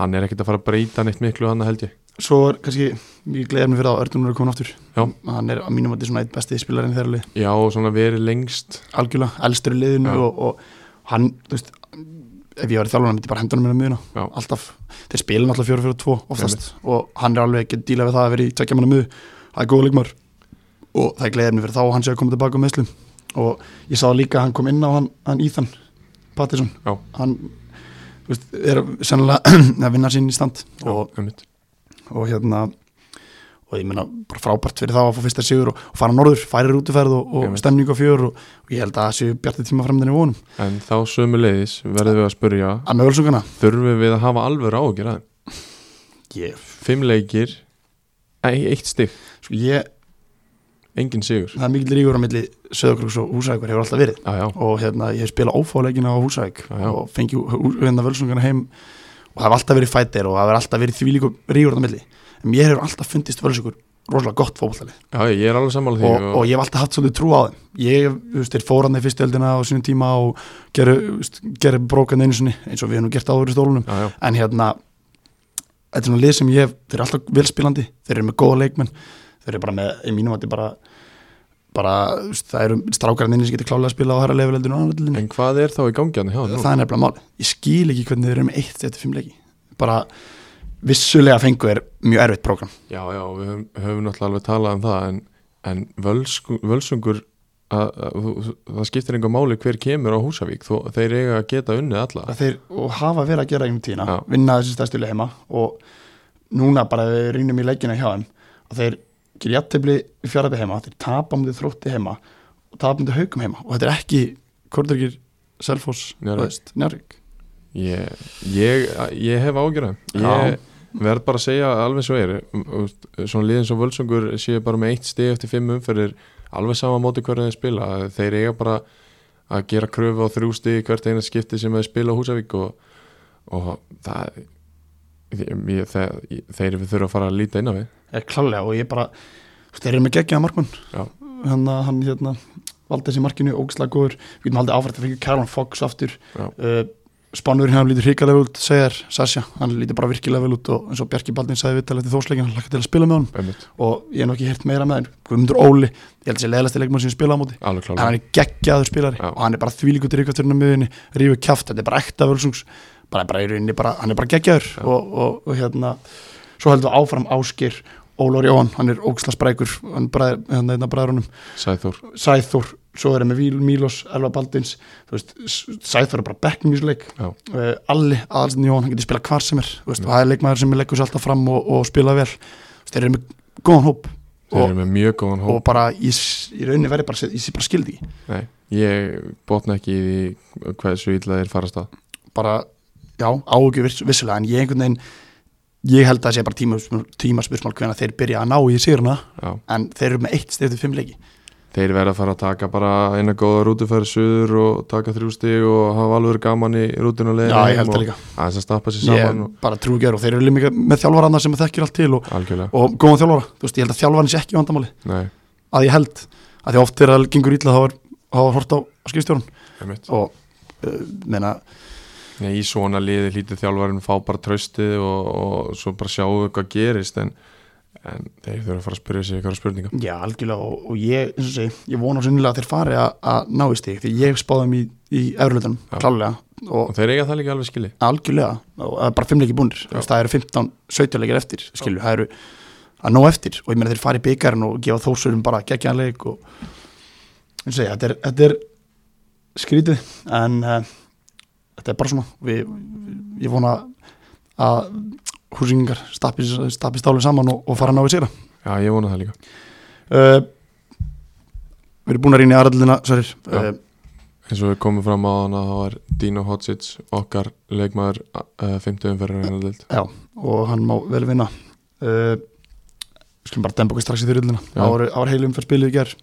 hann er ekkert að fara að breyta neitt miklu hann held ég. Svo er kannski, ég gleðir mig fyrir það að Örnum er komin aftur. Já. Hann er að mínum að þetta er svona eitt besti spilarinn lið. Já og svona verið lengst. Algjörlega, elstur í liðinu og, og hann, þú veist ef ég var í þjálfuna, myndi ég bara hendunum að miðuna Já. alltaf, þeir spila náttúrulega fjóra fjóra tvo oftast og hann er alveg ekki að díla við það að vera í tvekja manna miðu, það er góða leikmar og það er gleðir mig fyrir þá að hann sé að koma tilbaka á meðslum og ég sá líka að hann kom inn á hann, hann Íþan Pattisson, Já. hann veist, er sennilega að vinna sín í stand. Og, einmitt. og hérna og ég meina bara frábært fyrir þá að fá fyrsta sigur og, og fara norður, færi rútuferð og, og stemning á fjör og, og ég held að það séu bjartið tíma fremdinni vonum. En þá sömu leiðis verðum við að spurja þurfum við að hafa alveg ágjur að ég, Fimm leikir ei, eitt stygg, sko ég engin sigur. Það er mikill ríkur á milli Söðakrúks og Húsækur hefur alltaf verið. Já, já, og hérna ég hef spilað ófáleikina á Húsæk já. og fengi hérna völsungana heim. Og það hefur alltaf verið fætir og það hefur alltaf verið á en mér hefur alltaf fundist völsungur rosalega gott er sammála því og, og ég hef alltaf haft svolítið trú á þeim. Ég, þú veist, þeir fóran í fyrstu eldina á sínum tíma og geru brókan einu sinni eins og við hefum nú gert áður í stólunum. Já, já, en hérna þetta er svona lið sem ég hef, þeir eru alltaf velspilandi þeir eru með góða leikmenn þeir eru bara með, í mínum að bara bara, þú veist, það eru strákarinn inni sem getur klálega að spila á hæra lefileldinu og annar En hvað er þá í gangi hann hjá nú? það er nefnilega máli, ég skil ekki hvernig þeir eru með eitt vissulega fengu er mjög erfitt prógram. Já, já, við höfum, höfum náttúrulega alveg talað um það en, en völsku, völsungur að, að, það skiptir einhver máli hver kemur á Húsavík þó, þeir eiga að geta unnið alla. Þeir og hafa verið að gera einhvern tíðina Já. vinna þessi stærstilu heima og núna bara við rýnum í leikina hjá þeim og þeir gerir í fjaraði heima, þeir tapa mútið þrótti heima og tapa mútið haugum heima og þetta er ekki þú veist, Njárvík ég, ég, ég hef ágjörða Já. ég, verð bara að segja alveg svo er svona liðin sem völsungur séu bara með eitt stig eftir fimm umferðir alveg sama móti hverju þeir spila. Þeir eiga bara að gera kröfu á þrjú stig hvert eina skipti sem þeir spila á Húsavík og, og það ég, þeir, þeir þurfa að fara að líta inn á við. Er klálega og ég bara þeir eru með geggjaða markmann. Hann, hann hérna valdi þessi markinu ógislega góður, við getum haldið áfært að fengja Karlan Fox aftur. Já. Spánurinn hann lítur hrikalega út, segir Sasha, hann lítur bara virkilega vel út og eins og Bjarki Baldin sagði við talað til þósleikin, hann lakka til að spila með hann Einmitt. og ég hef nú ekki hert meira með hann Guðmundur Óli, ég held að sé leðlasti leikmann sem spila á móti. En hann er geggjaður spilari Já. og hann er bara þvílíkutur ríkasturinn á miðunni rífur kjaft, þetta er bara ekta völsungs bara, bara í rauninni, bara, hann er bara geggjaður. Og, og, og hérna svo heldur við áfram Áskir, Ólór Jóhann hann er ógisla sprækur, hann er bræð, hérna einn af bræðrunum, Sæþór. Sæþór svo er hann með Víl, Mílos, Elva Baldins þú veist, S- Sæþór er bara bekknum í þessu leik Já. uh, Alli, aðalstin Jóhann, hann getur spilað hvar sem er þú veist, og það er leikmaður sem leggur sér alltaf fram og, og spila vel. Þeir eru með góðan hóp þeir eru með mjög góðan hóp. og bara í, í rauninni verði bara, ég sé bara skildi Nei, ég botna ekki í því hversu illa þeir farast að. Bara, já, viss, vissulega en ég einhvern veginn ég held að það sé bara tíma, tímaspursmál hvernig þeir byrja að ná í sigurna Já. en þeir eru með eitt stefið fimm leiki Þeir verða að fara að taka bara eina góða rútufæri suður og taka þrjú stig og hafa alveg gaman í rútinu já, ég held það líka. að ég og, bara trú ekki og þeir eru líka með þjálfaraðna sem þekkir allt til og, og góðan þjálfara, þú veist, ég held að þjálfarinn sé ekki vandamáli. Nei, að ég held, að því oft þegar það gengur illa þá er, er hort á skipstjórun og uh, meina, Nei, í svona liði hlítið þjálfarinn fá bara tröstið og, og svo bara sjáu hvað gerist en, en þeir þurfa að fara að spyrja sig eitthvað spurninga. Já, algjörlega og, og ég, segi, ég vona sinnilega að þeir fari að, ná í stig, því ég spáðum í, í efruleitunum, klálega og og þeir eiga það líka alveg skili algjörlega, og það er bara fimm leiki búnir Já. það eru 15-17 leikir eftir skilju, það eru að ná eftir og ég meina þeir fari í byggarinn og gefa þósurum bara geggjanleik og eins og segja, þetta er, þetta er skrítið en uh, þetta er bara svona við, ég vona að húsingar stappi, stappi stálið saman og, og fara að ná í sigra Já, ég vona það líka. Uh, við erum búin að rýna í aðrallina Sverrir. Já. uh, eins og við komum fram á hana þá er Dino Hotsic okkar leikmaður uh, 50 umferðar en að Já, og hann má vel vinna. Uh, Skulum bara demba okkur strax í Já. Það var, það var heilum fyrir spilið í ger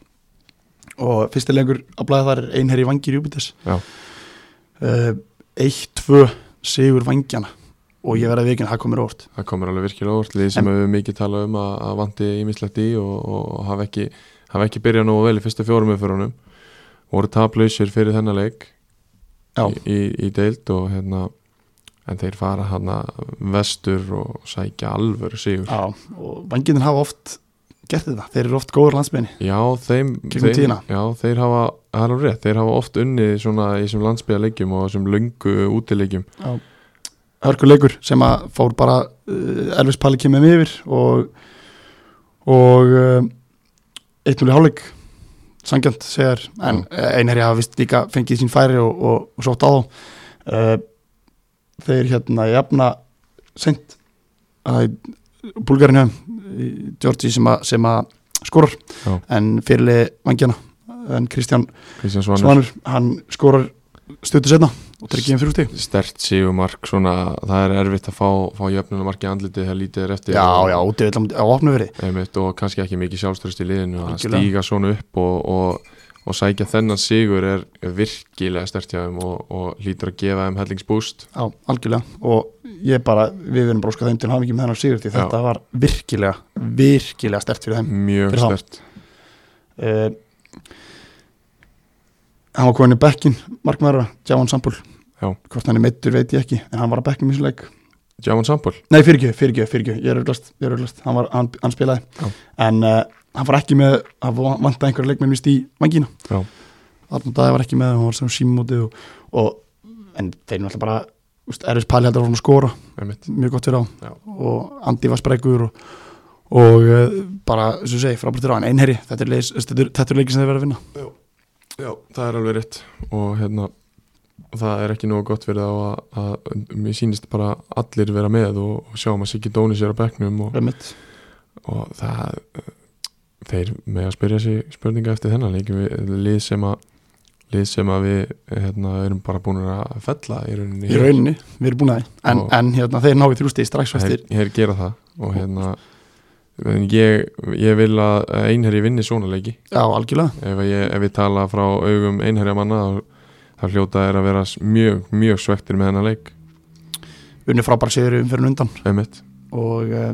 og fyrsti lengur á blæða þar er einherri vangir uh, Eitt, tvö sigur vangjana og ég verði að vikina, það komir óvart. Það komur alveg virkilega óvart. Lið sem hefur mikið talað um að, að vanti ímislegt í og, og hafa ekki, hafa ekki byrjað nógu vel í fyrstu fjórum umfyrunum voru taplausir fyrir þennan leik Já. í, í, í deild og hérna en þeir fara hana vestur og sækja alvöru sigur. Já, og vangirnir hafa oft gert þetta, þeir eru oft góður landsbyrni Já, þeim, þeim. Já, þeir hafa, það er alveg rétt þeir hafa oft svona í þessum landsbyðarleikjum og þessum löngu útileikjum hörkuleikur sem að fór bara uh, Elvis Palli kemur með yfir og og uh, 1-0 í hálfleik sangjant segjar en uh, einherji hafa vist líka fengið sín færi og, og, og sótt á þá. Þeir hérna jafna sent að búlgarinu Georgi sem að, sem að skorar. Já. en fyrirlið vangjana en Kristján Svanur, hann skorar stötu setna og þeim fyrir stík stert sigumark svona, það er erfitt að fá, fá jöfnumark í andlitið þegar lítið er eftir. Já, já, útivill á opnu verið einmitt, og kannski ekki mikið sjálfströst í liðinu að stíga svona upp og, og, og sækja þennan sigur er virkilega stert hjá þeim og, og lítur að gefa þeim hellingsbúst. Já, algjörlega. Og ég bara, við verðum bróskað þeim til mikið með þennan sigur því Já. þetta var virkilega, virkilega stert fyrir þeim. Mjög Fyrir stert uh, Hann var komin í bekkin markmæra, Jávan Sambúl Já. hvort hann er meittur veit ég ekki en hann var að bekkin í þessu leik. Jáman Sambol, Nei, fyrirgjöf, fyrirgjöf, fyrirgjöf, ég er auðvitað, er hann, hann, hann spilaði. Já. en uh, hann var ekki með, hann vantaði einhverja leikmenn vist í vangina. Já. Arnur Daði var ekki með, hann var sem símóti og, og en þeir náttúrulega bara úst, Erfis Pæli heldur að skora. Einmitt. Mjög gott fyrir á. Já. og Andi var sprekkur og, og uh, bara, sem þú segir, frábært fyrir á. En einherri, þetta er, leikin sem þeir verða að vinna. Já, það er alveg rétt. Og hérna það er ekki nógu gott fyrir þá að, að mér sýnist bara allir vera með og, og sjáum að Siggi Dónis er á bekknum og, og það þeir með að spyrja sig spurninga eftir þennan lið sem að lið sem að við hérna, erum bara búin að fella í rauninni í rauninni, við erum búin að en, en hérna, þeir náðu þrjústi strax eftir. her gera það og hérna ég, ég vil að einherji vinni svona leiki. Já, algjörlega, ef, ég, ef ég tala frá augum einherja manna þá, hljóta er að vera mjög, mjög svektir með hennar leik. Unni frábæra sigur um fyrir undan. Einmitt, og uh,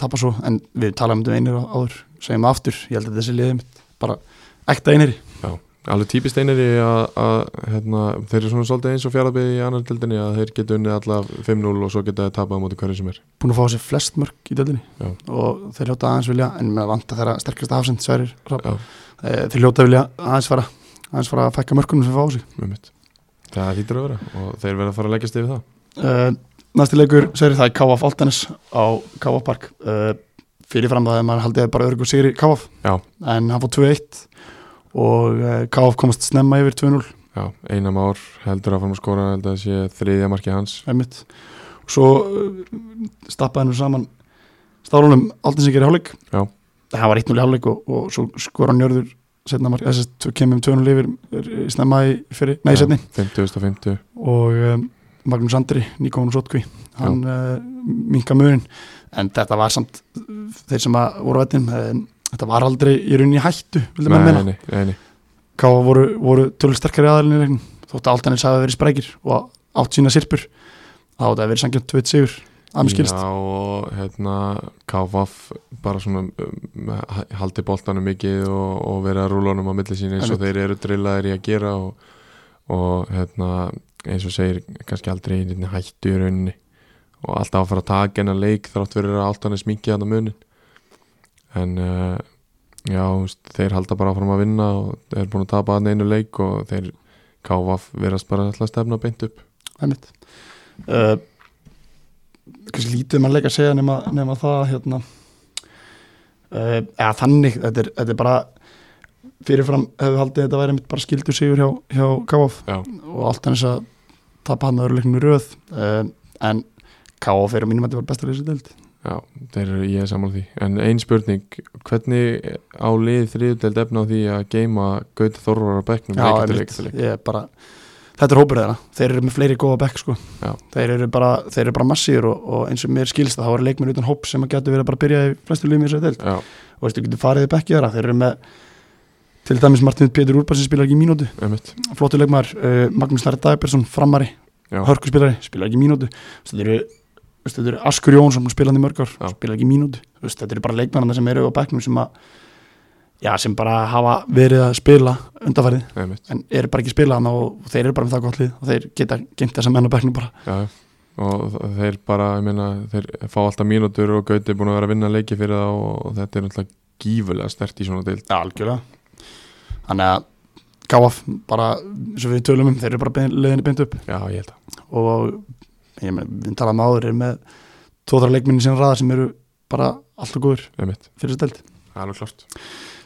tapa svo en við talaðum um einir áður segjum aftur, ég held að þessi mitt. Bara ekta einiri alveg típist einherji að, að hérna, þeir eru svona svolítið eins og fjaraðbyggði í annar tildinni að þeir geta unnið alla 5-0 og svo geta þeir tapað á móti hverju sem er. Búin að fá sér flest mörg í döldinni Já. og þeir hljóta aðeins vilja en með vanta þeirra Sverrir Hrafn. Já, Eh, þeir hljóta vilja aðeins fara aðeins fara að fækka mörkunum sem fá á sig. Það hlýtur að vera og þeir verða að fara að leggjast yfir það. Uh, næsti leikur Sverrir það er KF Altanis á KF Park. Uh, fyrirfram það að maður haldið bara örgur sigri KF Já. en hann fór 2-1 og uh, KF komast snemma yfir 2-0 Já, einam ár heldur að fara að skora held að sé þriðja marki hans. Einmitt. Og svo uh, stappaði hann saman stálunum Altansingar í hálfleik. Já. það var 1-0 í hálfleik og, og svo skora njörður setna mark, þess að kemum 2-0 yfir snemma í fyrir, nei setni 50.50 og um, Magnús Andri, Nikónus Ótkví hann uh, minka munin en þetta var samt þeir sem að voru vettin um, þetta var aldrei í rauninni hættu vildi maður nei. Káa voru, voru tölur sterkari aðalinn í leiknum þótt að Altanis hafi verið sprækir og átt sína sirpur þá átt að verið sangjönd 2 sigur að mér skilst. Já og hérna KVF bara svona um, haldi boltanum mikið og, og verið að rúla honum á milli sín eins og þeir eru drillaðir í að gera og, og hérna eins og segir kannski aldrei hættu í rauninni. Og alltaf að fara að taka hennar leik þrátt verið að hann er sminkið hann munin en uh, já, þeir halda bara fram að vinna og eru búin að tapa hann einu leik og þeir KVF verðast bara alltaf stefna beint upp. Einmitt. Uh, kannski lítið mann leik að segja nema, nema það hérna. Uh, eða þannig þetta er, þetta er bara fyrirfram hefur haldið þetta væri einmitt bara skildur sigur hjá, hjá Já. og allt hans að tapa hann að öruleiknum í röð en KF er á mínum að þetta var besta leysi deild Já, þeir ég er saman því. En ein spurning, hvernig á lið þriðdelt efna á því að geima Gauti Þorvar á bekknum? Já, ég er bara þetta er hópur þeirra, þeir eru með fleiri góða bekk sko. Þeir eru bara, þeir eru bara massíur og, og eins og mér skilst að þá eru leikmenn utan hóp sem að getur verið bara að byrja í flestu liðum í þessari deild. Já, og veistu, getur farið í bekki þeirra. Þeir eru með til dæmis Martin Pétur Úrbar sem spilar ekki í mínútu. Flottu leikmar, uh, Magnús Larri Dagbersson framari, Já, hörku spilari, spilar ekki í mínútu. Veistu, veistu, þetta eru Askur Jónsson sem spilaði í mörg ár, Já. spilar ekki í mínútu Veistu, þetta eru bara leikmennarna sem eru á bekknum sem að sem bara hafa verið að spila undarfærið en eru bara ekki að spila hana og þeir eru bara með það gott lið og þeir geta gemt þessa menn á bekknum bara. Já, og þeir bara, ég meina þeir fá alltaf mínútur og Gauti er búin að vera að vinna leiki fyrir það og þetta er náttúrulega gífulega stert í svona deild. Ja, algjörlega. Þannig að gáaf bara, og við tölum um þeir eru bara bein, leiðinni beint upp. Já, ég held að og ég meina, við talaðum áður er með tóðra leikminni sem ræða sem eru bara alltaf góður fyrir þessu delt það er alveg klart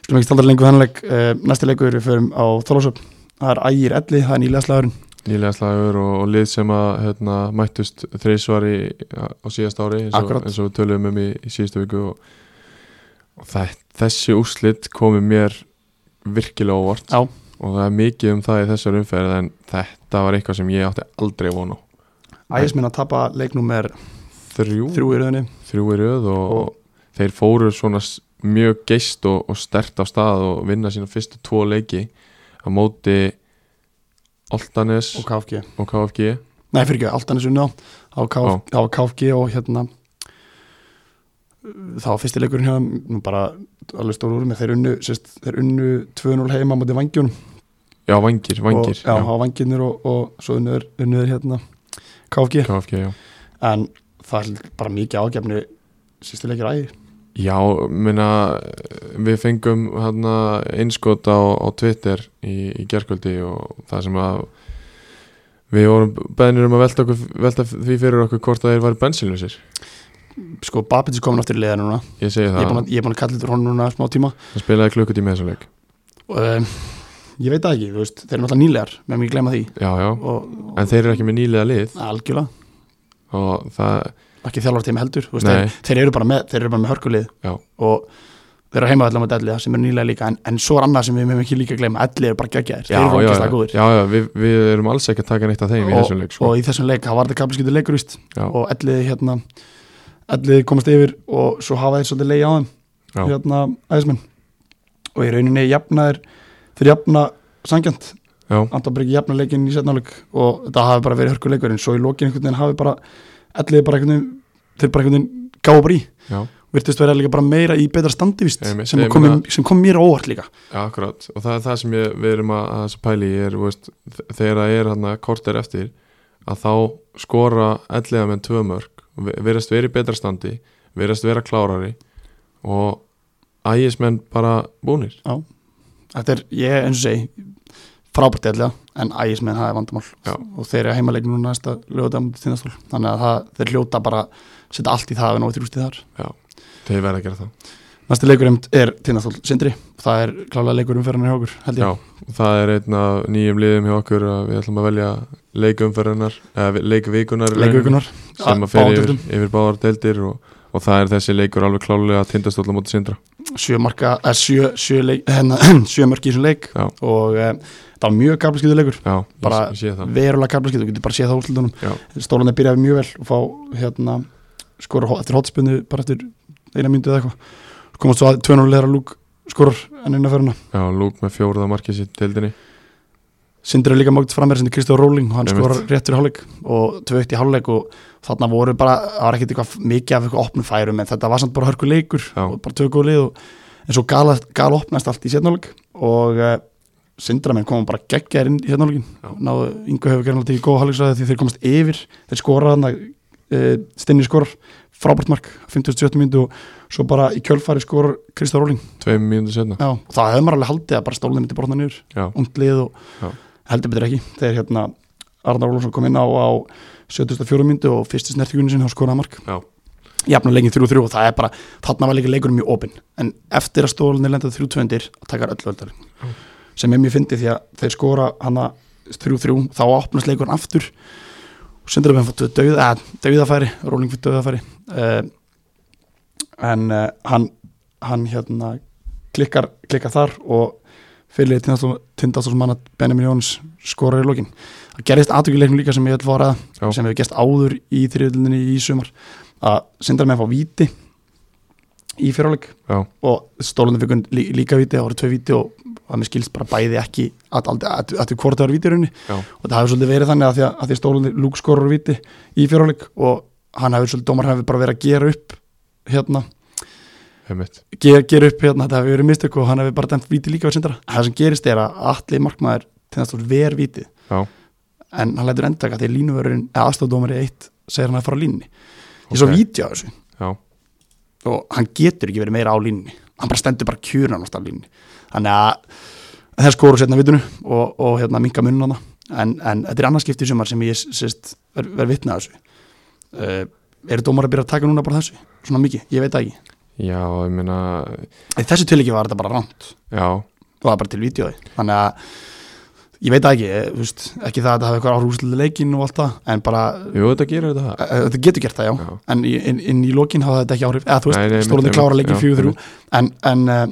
Skulum ekki standa lengur þennan leik. Uh, næsti leikur við förum á Þorlásöp það er Ægir Elli, það er nýlega slagurinn Nýlega slagur og, og lið sem að hérna, mættust þreysvar á síðast ári eins og, eins og við töluðum um í, í síðustu viku og, og það, þessi úrslit komi mér virkilega óvart. Já. og það er mikið um það í þessar umferð en þetta var eitthvað sem ég átti aldrei vona á Ægis minna að tapa leiknum er þrjú, þrjú í rauninni þrjú í röð og, Og- þeir fóru svona mjög geist og, og stert á stað og vinna sína fyrstu tvo leiki. Á móti Altanes og KFG og KFG Nei, fyrir ekki, Altanis unni á. KF var KFG og hérna var fyrsti leikurinn nú bara alveg stóru úr með þeir unnu, sérst, þeir unnu 2-0 heima á móti vangjunum Já, vangir, vangir og, já, á vangjunir og, og svo unnuður unnuður hérna KFG KFG, en það er bara mikið ágefni sérsti leikir ægir Já, minna við fengum hérna einskot á, á Twitter í, í gerkvöldi og það sem að við vorum beðnir um að velta, okkur, velta því fyrir okkur hvort að þeir væri bensinlausir sko Babits er komin aftur í liða núna. Ég segi er það, að, ég er búin að kalla þetta honum núna smá tíma. Hann spilaði klukkutíma í þessum leik. Um, ég veit það ekki, þú veist, þeir eru náttúrulega nýlegar með mig glemma því. Já, já, og, og en þeir eru ekki með nýlega lið? Algjörlega. Og það, ekki þjálfartími heldur veist, þeir, þeir eru bara með, eru bara með hörkulið. Já. og þeir eru heima allar með Elliða sem er nýlega líka en, en svo er annað sem við meðum ekki líka að gleyma Elliða er bara geggjaðir, já, þeir eru ógeðslega já, góðir. Já, já við, við erum alls ekki að taka neitt af þeim í og, þessum leik sko. og í þessum leik, það var þetta kapilskiptu leikur og Elliði hérna komast yfir og svo hafa þeir svolítið leið á þeim hérna og í rauninni jafnaðir þeir jafna sangjant já, Anton Bryggi jafna leikinn í setnáleik og þetta hafi bara verið hörkuleikur en svo í lokin einhvern veginn hafi bara Elliði bara einhvern veginn þeir bara einhvern veginn gáða bara í. Já, virtist vera líka bara meira í betra standi Einmitt, sem, sem kom mér óvart líka. Já, akkurat. Og það er það sem ég, við erum að, að pæli er, veist, þegar það er hann korter eftir að þá skora ellega með tvö mörg verðast verið í betra standi verðast vera klárari og ægismenn bara búnir þetta er, ég eins og segi frábært eðlega, en ægismenn hafi vandamál. Já. og þeir eru heimaleik núna næsta lögadam þinnastól, þannig að það, þeir hljóta bara setja allt í það að við náðu þrjústið þar. Þeir verða að gera það. Næsti leikur einmitt er þinnastól Sindri, það er klálega leikur umferðinni hjá okkur, held ég. Já, það er einn af nýjum liðum hjá okkur að við ætlum að velja leikumferðinar eða leikvikunar í leikvikunar sem að fer yfir, yfir báðar deildir og, og það er þessi leikur alveg klálega tindastóla móti sindra sjö marka, eða sjö, sjö, leik, hérna, sjö mörki í þessum leik. Já. og e, það var mjög gaflaskýðu leikur. Já, Bara verulega gaflaskýðu, þú getur bara séð það úrslutunum Já. stólanir byrjaði mjög vel og fá hérna, skora eftir hotspunni bara eftir eina myndu eða eitthvað. Komast svo að 2-0 leira lúk skorar enn eina ferina Já, Lúk með fjóruða markið sitt deildinni Sindri er líka mátt fram með sem Kristján Róling og hann Einmitt. skorar rétt fyrir hálfleik. Og tvö eitt í hálfleik og þarna voru bara, það var ekkert eitthvað mikið af eitthvað opnum færum en þetta var samt bara hörku leikur Já. og bara góð lið og en svo gal, gal opnast allt í setnáleik og uh, Sindramenn komum bara geggjaðir inn í setnáleikin náðu, Ingo hefur gerðan til góð hálfleiksræði því þeir komast yfir, þeir skora þarna uh, Stinni skorar frábært mark 57 myndu og svo bara í kjölfari skorar Kristján Róling Og og heldur betur ekki. Þegar hérna Arnar Ólafsson kom inn á á 74 myndu og fyrsti snertíkunni sinni þá skoraði mark. Já. jafna leikin 3-3 og það er bara þarna var líka leikurinn mjög opinn. En eftir að stólinni lendaði 3-2 takar öll völdar sem er mjög fyndið því að þeir skora hana 3-3 þá opnast leikurinn aftur og sendur að við dauða, dauðafæri Róling fyrir dauðafæri. Uh, en uh, hann hann hérna klikkar, klikkar þar og fyrir tindastofsmanna Benjamin Jóns skorar í lokin. Það gerist aðtökuleiknum líka sem ég að fara Já. sem hefur gest áður í þriðlinni í sumar að sindar með að fá víti í fyrirleik og stólunum fyrir lí, líka víti það voru tvei víti og það með skilst bara bæði ekki að, að, að, að hvort það var víti í rauninni. Já, og það hefur svolítið verið þannig að því að, að því stólunum lúk skorur víti í fyrirleik og hann hefur svolítið, dómar hefur bara verið að gera upp hérna gera, gera upp hérna, þetta hefur verið mistök og hann hefur bara dæmt víti líka á sindra. Það sem gerist er að allir markmaður tennast úr ver víti Já. en hann lætur endaka því að línuvörurinn eða aðstofdómari eitt segir hann að fara á línni ég svo Ok. vídeo af þessu. Já, og hann getur ekki verið meira á línni hann bara stendur bara kjúran á línni þannig að þeir skoru setna vitunu og, og hérna minka munna en, en þetta er annarskipti sumar sem ég sérst verð ver vitna að þessu. Uh, eru dómar að byrja að taka núna bara þessu? Svona mikið, ég veit það ekki já, ég meina í þessu tilíki var þetta bara ránt Já, það var bara til vídeoði þannig að ég veit ekki, eh, veist, ekki það að þetta hafi eitthvað áhrúslega leikin og allt það en bara, jú, þetta gerir þetta það. Uh, þetta getur gert það já. Já, en inn, inn í lokin hafa þetta ekki áhrif eða þú veist, einmitt, klára einmitt, leikin já, fjögur þrjú. en, en, uh,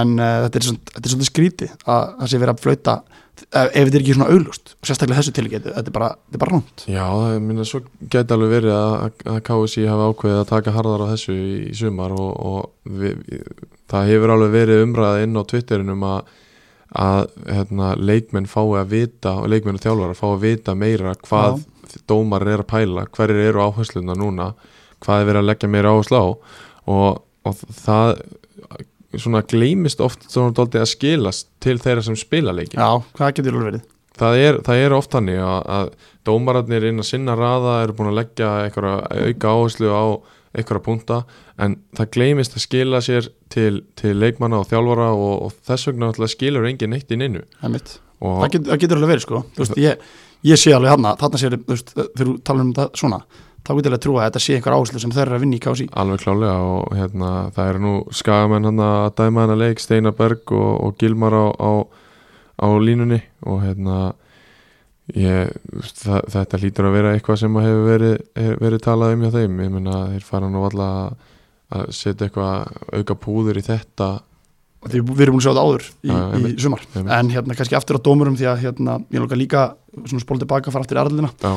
en uh, þetta er svona- þetta er svolítið skríti að það sé verið að flauta ef þetta er ekki svona auglust og sérstaklega þessu tilíki, þetta er bara, bara ránt Já, það meina svo geti alveg verið að, að KSI hafi ákveðið að taka harðar á þessu í, í sumar og, og við, það hefur alveg verið umræða inn á Twitterinum að, að hérna, leikmenn fái að vita og leikmenn og þjálfara fái að vita meira hvað dómar er að pæla hverjir eru áhersluna núna hvað er verið að leggja meira áherslu á og, og það svona gleymist oft að skilast til þeirra sem spila leikin já, hvað getur alveg verið? Það er, það er oft hannig að, að dómararnir inn að sinna raða eru búin að leggja einhverja auka áherslu á einhverja punta en það gleymist að skila sér til, til leikmanna og þjálfara og, og þess vegna skilur engin neitt inn innu. Það, það, getur, það alveg verið sko. Veist, ég, ég sé alveg þarna, þarna sér þegar þú talar um þetta svona þá getur alveg að trúa að þetta sé einhver áherslu sem þeir eru að vinna í kási alveg klálega og hérna, það eru nú skagamenn hann að dæma hann að leik Steinar Berg og, og Gilmar á, á, á línunni og hérna ég, það, þetta lítur að vera eitthvað sem hefur verið, er, verið talað um hjá þeim ég meina þeir fara nú alla að setja eitthvað auka púður í þetta Því við erum búin að sjá þetta áður í, Já, í einmitt. sumar Einmitt. en hérna kannski aftur á dómurum því að hérna, ég lóka líka svona spóla tilbaka fara aftur í Arlina Já.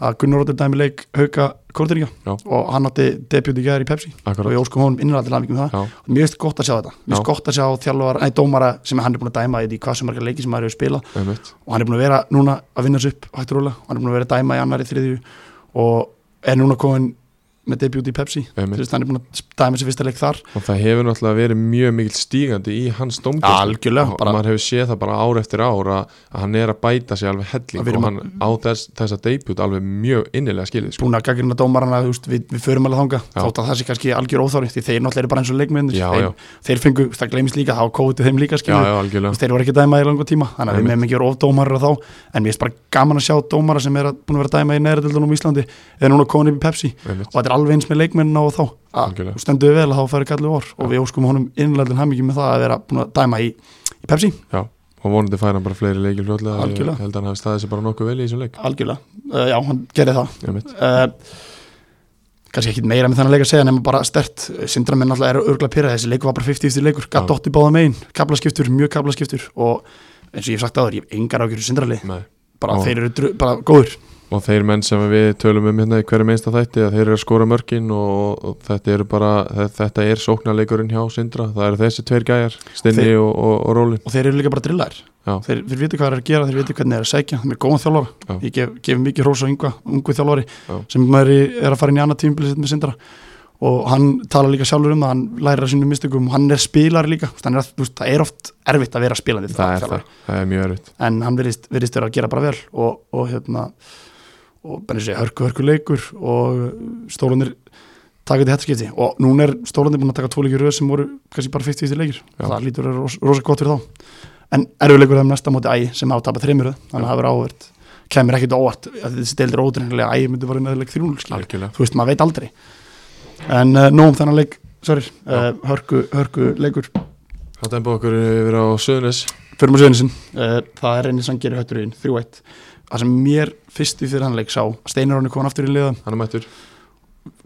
Að Gunnar Róttir dæmi leik hauka Korteringa Já. og hann átti debut í gæðar í Pepsi. Og akkurat ég óskum honum innræðilega mikið með það. Já, og finnst gott að sjá þetta. Já. gott að sjá þjálfara, nei dómara sem hann er búin að dæma í hvað sem marga leiki sem maður hefur spilað. Einmitt. Og hann er búin að vera núna að vinna sig upp og rólega, og hann er búin að vera að dæma í annari þriðju. Og er núna komin með debut í Pepsi. Einmitt. Þess, hann er búin að dæma sér fyrsta leik þar. Og það hefur náttúrulega verið mjög mikil stígandi í hans Algjörlega, og bara- maður hefur séð það bara ár eftir ár að, að hann er að bæta sig alveg helling. Að og hann á þess, þessa debut alveg mjög innilega skilið sko. búin að gaggrina dómarana, veist, við, við förum alveg þanga Já. þótt að það sé kannski algjör óþári því þeir náttúrulega eru bara eins og leikmennir Já, þeir, þeir fengu, það gleymist líka, þá kótið þeim líka já, já, þeir voru ekki að dæma í langa tíma þannig að við meðum ekki vera ofdómarar á þá. En mér finnst bara gaman að sjá dómara sem er að, búin að vera að dæma í er alveg eins með leikmennina og þá. Að stendur við vel að þá færi kallu vor og við óskum honum innlæðin hamingi með það að vera búin að dæma í, í Pepsi. Já, og vonandi fær hann bara fleiri Algjörlega. ég held að hann hafi staðið sér bara nokkuð vel í þessum leik. Algjörlega, uh, já, hann gerði það. Uh, kannski ekki meira með þennan leik að segja nema bara stert. Sindramenn alltaf eru örgulega pyrra þessi leikur var bara 50-50 leikur, gatt dotti báða megin. Kaplaskiptur, mjög kaplaskiptur og eins og ég hef sagt aður, ég hef engar ágjörðu Sindrali Nei. bara Já. þeir eru bara góður og þeir menn sem við tölum um hérna í hverju meinsta þætti að þeir eru að skora mörkin og, og þetta eru bara þe- þetta er sóknarleikurinn hjá Sindra. Það eru þessi tveir gæjar, Stinni Þeir- og, og, og Rólin. Og þeir eru líka bara drillar Já. þeir, þeir viti hvað þeir eru að gera, þeir viti hvernig þeir eru að segja þeir eru góðan þjálfara, Já. ég gef, gef mikið hrós á yngva, ungu þjálfari Já. sem er, er að fara inn í annað tímabilið sitt með Sindra. Og hann tala líka sjálfur um það, hann lærir að sínum mistökum og hann er spilari líka, er, að- veist, það er oft erfitt að vera spilandi það er það, það er mjög erfitt. En hann virðist vera að gera bara vel og, og hérna og bara sé hörku hörku leikur og stólanir taka til hættaskipti og núna er stólanir búin að taka tvo leikir röð sem voru kannski bara 50-50 leikir. Já. það lítur að vera ros, rosa gott fyrir þá. En erfiðleikur þeim næsta móti ægi sem átapa þreymur þannig að það verður áverð kemur ekkit óvart að þessi deildir ódrengilega ægi myndi bara 3-0 skilur. algjörlega. Þú veist maður veit aldrei. En uh, nóg um þennan leik sorry, uh, hörku, hörku leikur. Það dempa okkur yfir á Söðunis fyrir maður sögnisin uh, það er reynir sem gerir hötturinn 3-1 það sem mér fyrst í fyrir hann leik sá Steinar Ráni kom aftur í liða hann er mættur.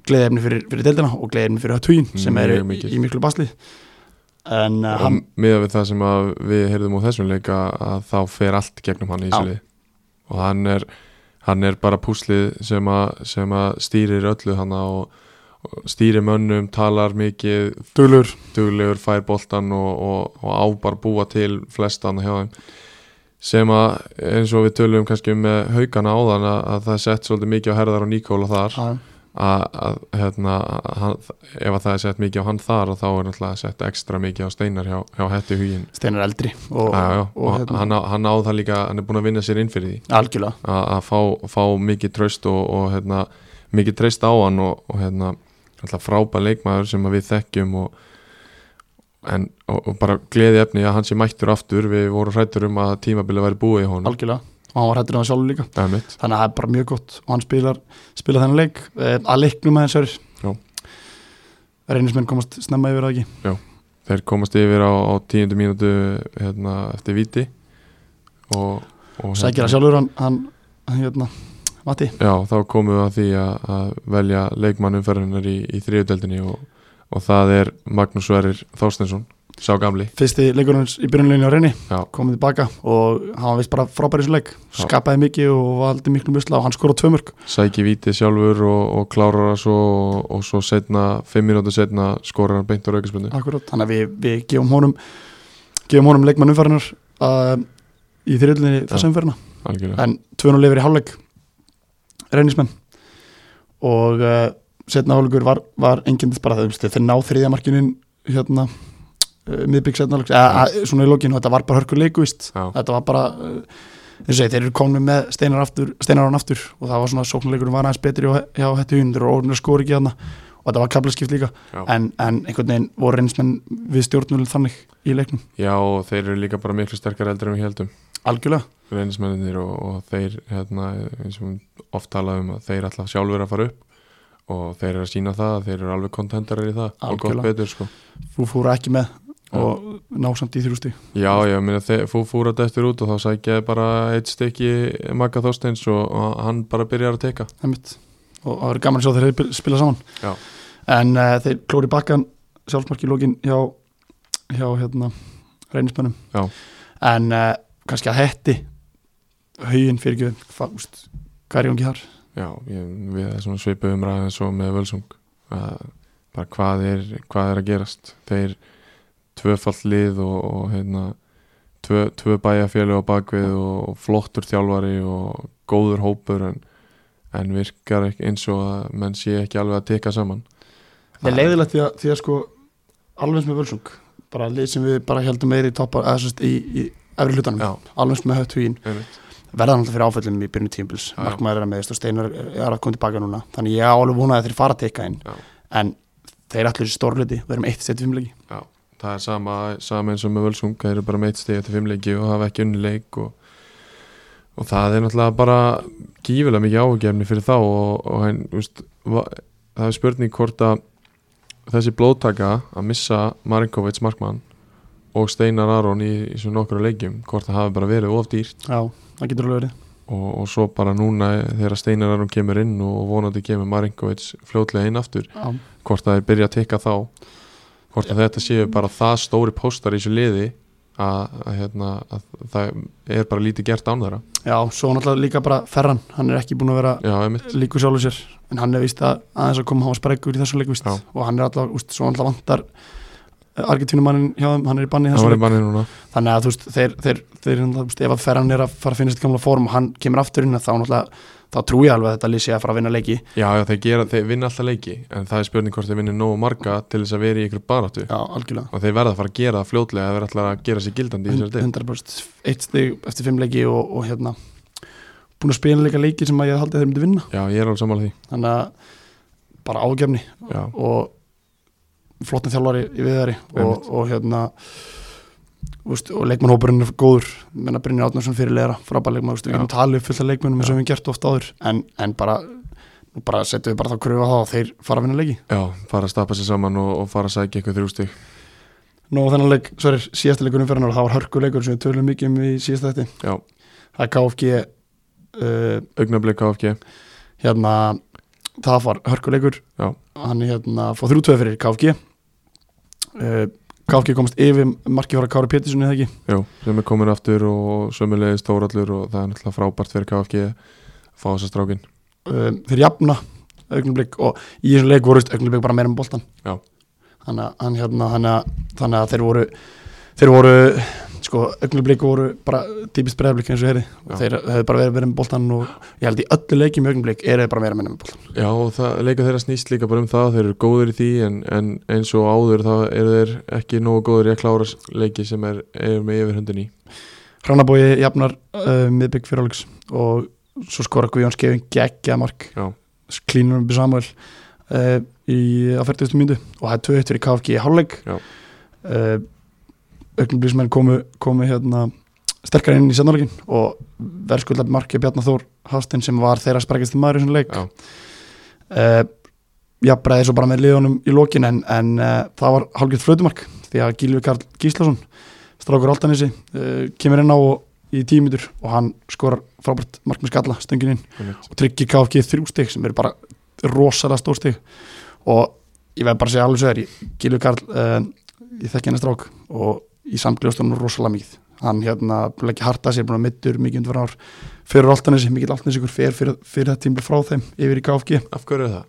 Gleðefni fyrir, fyrir deildina og gleðefni fyrir höttugin sem er Mjög í, í miklu basli. En uh, hann miða við það sem við heyrðum úr þessum leik að, þá fer allt gegnum hann í lið. Og hann er, hann er bara púslið sem sem að stýrir öllu hann og, og stýrir mönnum, talar mikið duglur. fær boltan og, og, og á bara búa til flestan hjá þeim sem að eins og við tölum kannski um með haugana áðan að, að það er sett svolítið mikið á herðar og Nikóla þar. Að, að, hérna, hann, ef að það er sett mikið á hann þar og þá er náttúrulega sett ekstra mikið á steinar hjá, hjá hætti hugin Steinar eldri og, já, já, og, og hérna, hann, á, hann á það líka hann er búin að vinna sér inn fyrir því. Algjörlega. Að, að fá, fá mikið tröst og, og hérna, mikið treyst á hann og, og hérna, frábær leikmaður sem við þekkjum og, en, og, og bara gleði efni að hann sé mættur aftur. Við vorum hrættur um að tímabilið væri búið í honum. Algjörlega. Og hann var hættur um það sjálfur líka. Þannig að það er bara mjög gott. Og hann spilar, spilar þennan leik eh, að leiknum aðeins er Já. reynismenn komast snemma yfir það ekki? Þeir komast yfir á, á tíundu mínútu hérna, eftir viti. Og, og sækir að sjálfur hann, hann, hérna, Matti? Já, þá komum við að því að, að velja leikmann umferðinar í, í þriðudeldinni og, og það er Magnús Sverrir Þorstensson, sá gamli. Fyrsti leikur hans í byrjunleginni á reyni komið tilbaka og hann vist bara frábæri svo leik. Skapaði mikið og valdi miklu musla og hann skora tvö mörg sæki vítið sjálfur og, og klárar það svo og, og svo setna, fimm mínútur setna skorar hann beint á raukaspunni akkurat, þannig að við, við gefum honum gefum honum leikmann umferðinar uh, í þriðuleginni þessa umferðina. En 2-0 lifir í hálfleik reynismenn og uh, setna hálfleikur var, var engindist bara það, þeir ná þriðja markinin hérna uh, miðbygg setna hálfleiks, eða svona í lokinu þetta var bara hörku leikvist, Já. þetta var bara uh, og þeir eru komin með steinar aftur steinar án aftur og það var svona sóknuleikurinn var aðeins betri hjá, hjá hætti hundur og orðinur skor ekki þarna og þetta var kaplaskipt líka. Já. en, en einhvern veginn voru reynismenn við stjórnul þannig í leiknum, Já, og þeir eru líka bara miklu sterkar eldur en við heldum algjörlega. Reynismennir og, og þeir hérna, eins og oft talaðum að þeir alltaf sjálfur að fara upp og þeir eru að sína það að þeir eru alveg kontendarar í það og gott betur sko. Þú fóru ekki með og ná samt í þrjústi Já, já, minna, þú fúr að dettur út og þá sækjaði bara eitt stykki Magga Þorsteins og, og hann bara byrjar að teka. Einmitt. og það verður gaman að sjá þeir spila saman. Já. en uh, þeir klóri bakkan sjálfsmarki lókin hjá hjá hérna reynismönnum. Já. en uh, kannski að hetti haugin fyrir ekki hvað er í gangi þar Já, ég, við erum svona svipu umræðin svo með Völsung. Að bara hvað er, hvað er að gerast. Þeir tvöfall lið og, og hérna tvö, tvö bæjarfjölu á bakvið og flottur þjálfari og góður hópur en, en virkar eins og að menn sé ekki alveg að teka saman. Það er leiðilegt því að, því að sko alveg með völsung. Bara lið sem við bara heldum meiri í toppar eða sérst í, í efri hlutanum. Alveg með einmitt verða náttúrulega fyrir áföllum í byrjun tímpils Já, já. markmaður er að meðist og Steinar er að koma tilbaka núna. Þannig ég á alveg vonaði að þeir fara að teka inn. Já. en þeir allir þessi stórluti við erum eitt setið fimmleiki. Það er sama, sama eins og með Völsung þeir eru bara meitt stegi eftir fimmleiki og hafa ekki unni leik og, og það er náttúrulega bara gífilega mikið áhugjefni fyrir þá og, og hann, veist, það er spurning hvort að þessi blóttaka að missa Marinkovic markmann og Steinar Aron í, í svona nokkru leikjum hvort það hafi bara verið of dýrt. Já, það getur alveg verið. Og, og svo bara núna þegar Steinar Aron kemur inn og vonandi kemur Marinkovic fljótlega inn aftur já, hvort það er byrja að tekka þá hvort að þetta séu bara það stóri póstar í þessu liði að, að, hérna, að það er bara lítið gert án þeirra. Já, svo náttúrulega líka bara Ferran, hann er ekki búin að vera líku sjálfur sér en hann er vist að aðeins að koma á sprekkur í þessu leik vist, Já. og hann er alltaf, úst, svo alltaf vantar Argentínumannin hjá þeim, hann er í banni þannig að þú veist, þeir, þeir, þeir, ef að Ferran er að fara að finna sitt gamla form og hann kemur aftur inn þá náttúrulega þá trúi ég alveg að þetta lýsi að fara að vinna leiki. Já, já, þeir, gera, þeir vinna alltaf leiki en það er spurning hvort þeir vinna nógu marga til þess að vera í ykkur baráttu. Já, og þeir verða að fara að gera það fljótlega að vera alltaf að gera sér gildandi í þessari deil 100% eitt stig eftir fimm leiki og, og hérna búin að spila líka leiki sem að ég haldi að þeir myndi vinna. Já, ég er alveg sammála því. Þannig að bara ágefni og flottin þjálfari í viðari og, og hérna úst, og leikmannhópurinn er góður. Menna Brynjar Átnarsson fyrir leira frábæð leikmann, úst, við getum talið fullt af leikmannum eins og við höfum gert ofta áður. En, en bara, bara setjum við bara þá kröfu á það og þeir fara að vinna leiki. Já, fara að stappa sér saman og, og fara að sækja eitthvað þrjústig Nú þennan leik, svo er síðasta leikurinn fyrir og það var hörkuleikur sem við tölum mikið um í síðasta þetta já, það er KFG uh, augnablik KFG hérna það var hörkuleikur. Já. hann hérna fóð þrjú tvöð fyrir KFG uh, KFG komast yfir markið fara Kári Pétursson eða ekki? Jú, sem er komin aftur og sömulegis Þórallur og það er náttúrulega frábært fyrir KFG að fá þessa strákin uh, þeir jafna augnablik og í þessum leik voru augnablik bara meira með boltan Já. þannig að, hérna, þannig að þeir voru þeir voru sko augnablik voru bara típist breyðablik eins og heyri og þeir hefðu bara verið, verið með boltan og ég held í öllu leikjum í augnablik er þeir bara meira með boltan Já, og það, leika þeirra snýst líka bara um það þeir eru góður í því en, en eins og áður þá eru þeir ekki nógu góður í að klára leiki sem er, er með yfirhundin í Hrannabói jafnar uh, miðbygg fyrir áleiks og svo skora Guðjón Skefing geggja mark. Klínur um Samuel uh, í 40. myndu og það er 2-1 fyrir KFG í hálfleik. Uh, augnumblísmenn komu, komu hérna sterkar inn í setnáleikin og verðskulda marki Bjarnar Þór Hafstein sem var þeirra sprækist maður í svona leik. Já. uh, jafnbreiði svo bara með liðunum í lokin en, en uh, það var hálfgett flötumark því að Gílvi Karl Gíslason strákur Altanesi uh, kemur inn á í tímitur og hann skorar frábært mark með skalla stöngin inn. Og tryggir KFG þrjú stig sem eru bara rosalega stór stig. Og ég veið bara að segja alveg svo þér Gílu Karl, uh, ég þekki henni strák og í samgljóðstunum rosalega mikið. Hann hérna leggja harta sér búin að mittur mikið undir ár. Fyrir Altanesi, mikið Altanesi ykkur fer fyrir, fyrir þetta tímbil frá þeim yfir í KFG Af hverju er það?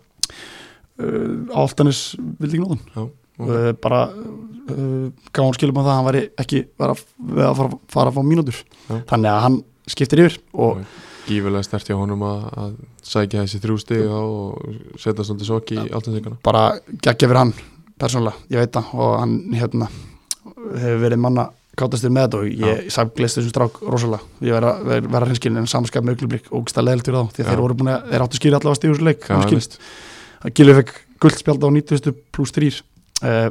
uh, Altanes vildi ekki nóðan Já, ok. uh, bara uh, hann skilum á það að hann væri ekki vera að fara, fara að fá mínútur. Já. þannig að hann skiptir yfir og Gífulega stert hjá honum að, að sækja þessi þrjú stig á og setja svolítið sokk í alltansíkana bara geggja fyrir hann persónulega, ég veit það. Og hann hérna hefur verið manna kátastir með þetta og ég Já. samglist þessum strák rosalega ég verða ver, vera hinskilin en samanskap með augnublik og gsta leðilt fyrir þá því að þeir voru búin að þeir áttu skýri allavega stífus leik Já, hann skilst. Gilvi fekk guldspjald á 90 pluss 3 uh,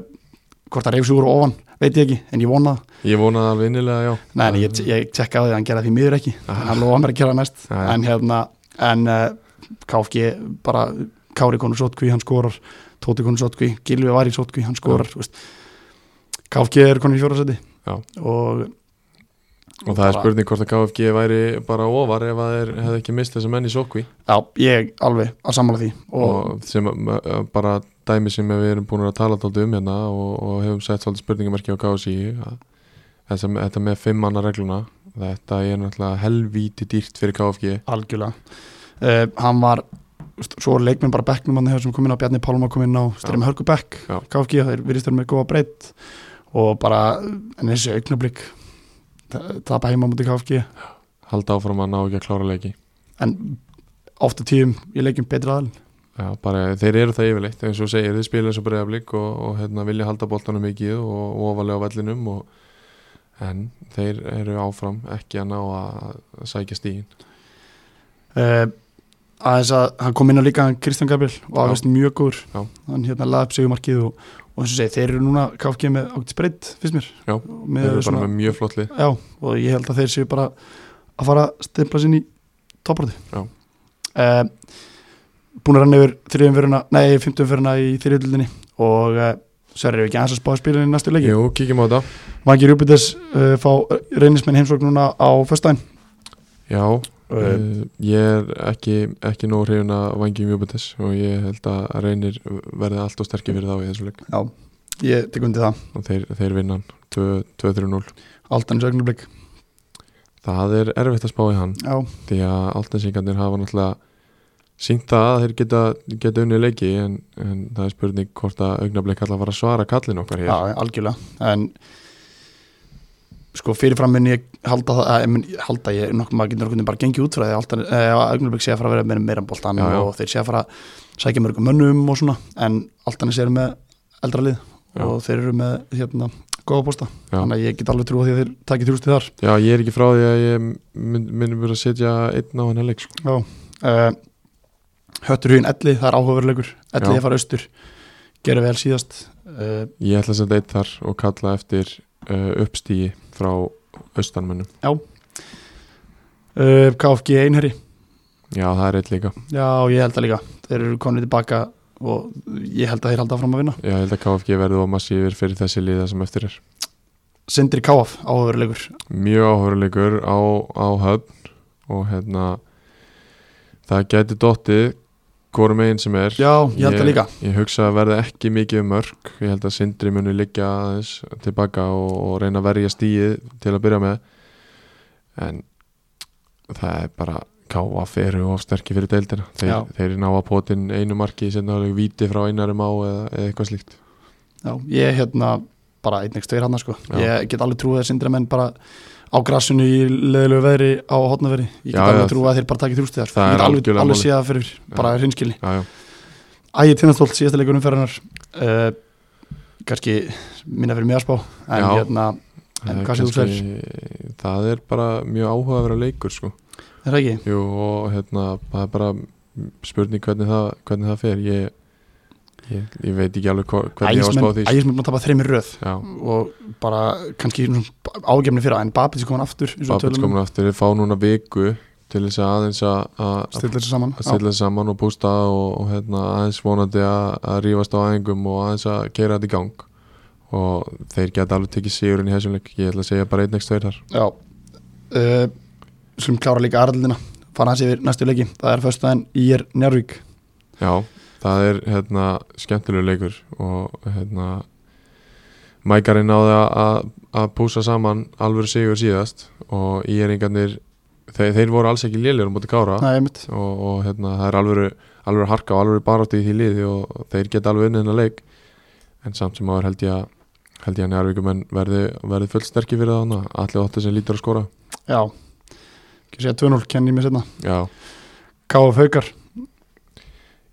hvort það reyfs úr og ofan veit ég ekki, en ég vona það Ég vonaði alveg innilega, já Nei, nei, ég, ég tekka á því að hann gera því miður ekki Ah. en hann lofa mér að gera það næst já. en hérna, en uh, KFG bara, Kári konu sótkví hann skorar, Tóti konu sótkví Gilvi var í sótkví, hann skorar veist. KFG er konu í fjórasæti Já. og Og það er spurning hvort að KFG væri bara ofar ef að þeir hefði ekki mist þessa menn í sokki já, ég alveg að sammála því. Og, og sem bara dæmi sem við erum búin að tala alltaf um hérna og, og hefum sett svolítið spurningamarki á KSI að þessa, þetta með fimm manna regluna þetta er náttúrulega helvíti dýrt fyrir KFG algjörlega. Uh, hann var, svo voru leikmenn bara bekknum hann hefur sem kom inn á Bjarni Pálma kom inn á Styrjum Hörgu Bekk, Já. KFG þeir virðist þeir með góða breytt og bara en þessi augnablík tapa heima á múti KFG halda áfram að ná ekki að klára leiki. En ofta tíum í leikjum betri aðal. Já, bara þeir eru það yfirleitt eins og segir, þeir spila eins og bregðablík og, og hérna, vilja halda boltanum mikið og, ofalega á vellinum og, en þeir eru áfram ekki að ná að, að sækja stígin uh, aðeins að hann kom inn á líka Kristján Gabriel og aðeins mjög góður. Hann hérna laði upp segumarkið og, og þess að segja, þeir eru núna KFG með ákveðt breytt fyrst mér. Já, með þeir eru bara með mjög flott lið. Já, og ég held að þeir séu bara að fara að stimpla sinni í toppræði Já. uh, búin að ranna yfir þriðum fyruna, nei, fymtum fyruna í þriðjöldinni og uh, svo erum við ekki aðeins að spá spilin í næstu leiki. Jú, kíkjum á þetta. Vangir Júpites uh, fá reynismenn heimsókn núna á föstudaginn. Já, uh, ég er ekki, ekki nóg hrifin að vangi mjögbetis og ég held að reynir verði allt og sterkir fyrir þá í þessu leik. Já, ég tek undir það. Og þeir, þeir vinna hann 2-3-0 Altanis augnablik. Það er erfitt að spá í hann já, því að alltinsingarnir hafa náttúrulega sínt það að þeir geta, geta unni leiki en, en það er spurning hvort að augnablik alltaf fara að svara kallin okkar hér. Já, algjörlega. En sko fyrirfram mun ég halda það að, mun, halda ég nokkuð maður getur nokkuð bara gengið út frá því Altanis, uh, augnablik sé að fara að vera meira, meira já. og þeir sé að fara að sækja mörgum mönnum og svona en Altanis eru með eldra lið Já. og þeir eru með hérna góða Já. þannig að ég get alveg trú á því að þeir takið þrjústið þar Já, ég er ekki frá því að ég myndi verið að setja einn á hennar leik sko. Já, uh, Höttur hugin Elli, það er áhugaveruleikur Elli að fara austur, gera vel síðast uh, Ég ætla að setja einn þar og kalla eftir uh, uppstígi frá austanmönnum. Uh, KFG einherri Já, það er einn líka. Já, ég held að líka, þeir eru konið tilbaka og ég held að þeir halda fram að vinna. Ég held að KFG verði og massífir fyrir þessi liða sem eftir er. Sindri KF, áhugaveruleikur Mjög áhöruleikur á, á höfn og hérna það gæti dottið hvorum meginn sem er. Já, ég held að líka. Ég hugsa að verði ekki mikið um mörg Ég held að Sindri muni liggja aðeins tilbaka og, og reyna að verja stíið til að byrja með. En það er bara KF eru of sterkir fyrir deildina. Þeir, þeir ná að potin einu marki sem nálega víti frá einarum á eða, eða eitthvað slíkt. Já, ég er hérna bara einnigst tveir hann sko. Já. Ég get alveg trúið að Sindri menn bara á grassinu í leðilegu veðri á hotnaveri Ég get alveg trúið að þeir bara takið þrjústið þar. Ég get alveg, alveg málið. séð það fyrir, bara já, Ægir Tinnarstólt, síðasta leikur umferðarnar uh, kannski minna fyrir að spá en hérna, En er hvað segir þú, kannski- Það er bara mjög áhuga að vera leikur sko. er það ekki? Jú, og hérna, það er bara spurning hvernig það, hvernig það fer. Ég, ég, ég veit ekki alveg hvernig ég var að spá því sko. Ægismenn búin að tapa þreymir röð Já, og bara kannski ágefni fyrir en Babits er komin aftur tölum um. komin aftur, við fá núna viku til þess að aðeins að stilla þessu saman saman og bústa og, og hérna, aðeins vonandi að, rífast á æfingum og aðeins að keira þetta í gang. Og þeir geta alveg tekið sigurinn í þessum leik. Ég ætla að segja bara einn ekst tveir þar. Já. Uh, Skulum klára líka aðraldina fara hans yfir næstu leiki. Það er föstudaginn í er Njárvík Já, það er hérna skemmtilegu leikur og hérna Mækarinn náði að, að púsa saman alvöru sigur síðast og íringarnir þeir, þeir voru alls ekki lélir um búti kára Það er mitt og, og hérna, það er alvöru, alvöru harka og alvöru barátti í því liði og þeir geta alveg unnið hennar leik. En samt sem áður held ég að held ég að Njárvíkumenn verði, verði fullt sterkir fyrir það hana, allir óttu sem lítur að skora. Já. Ekki segja 2-0, kenni ég mér setna Já, KF Haukar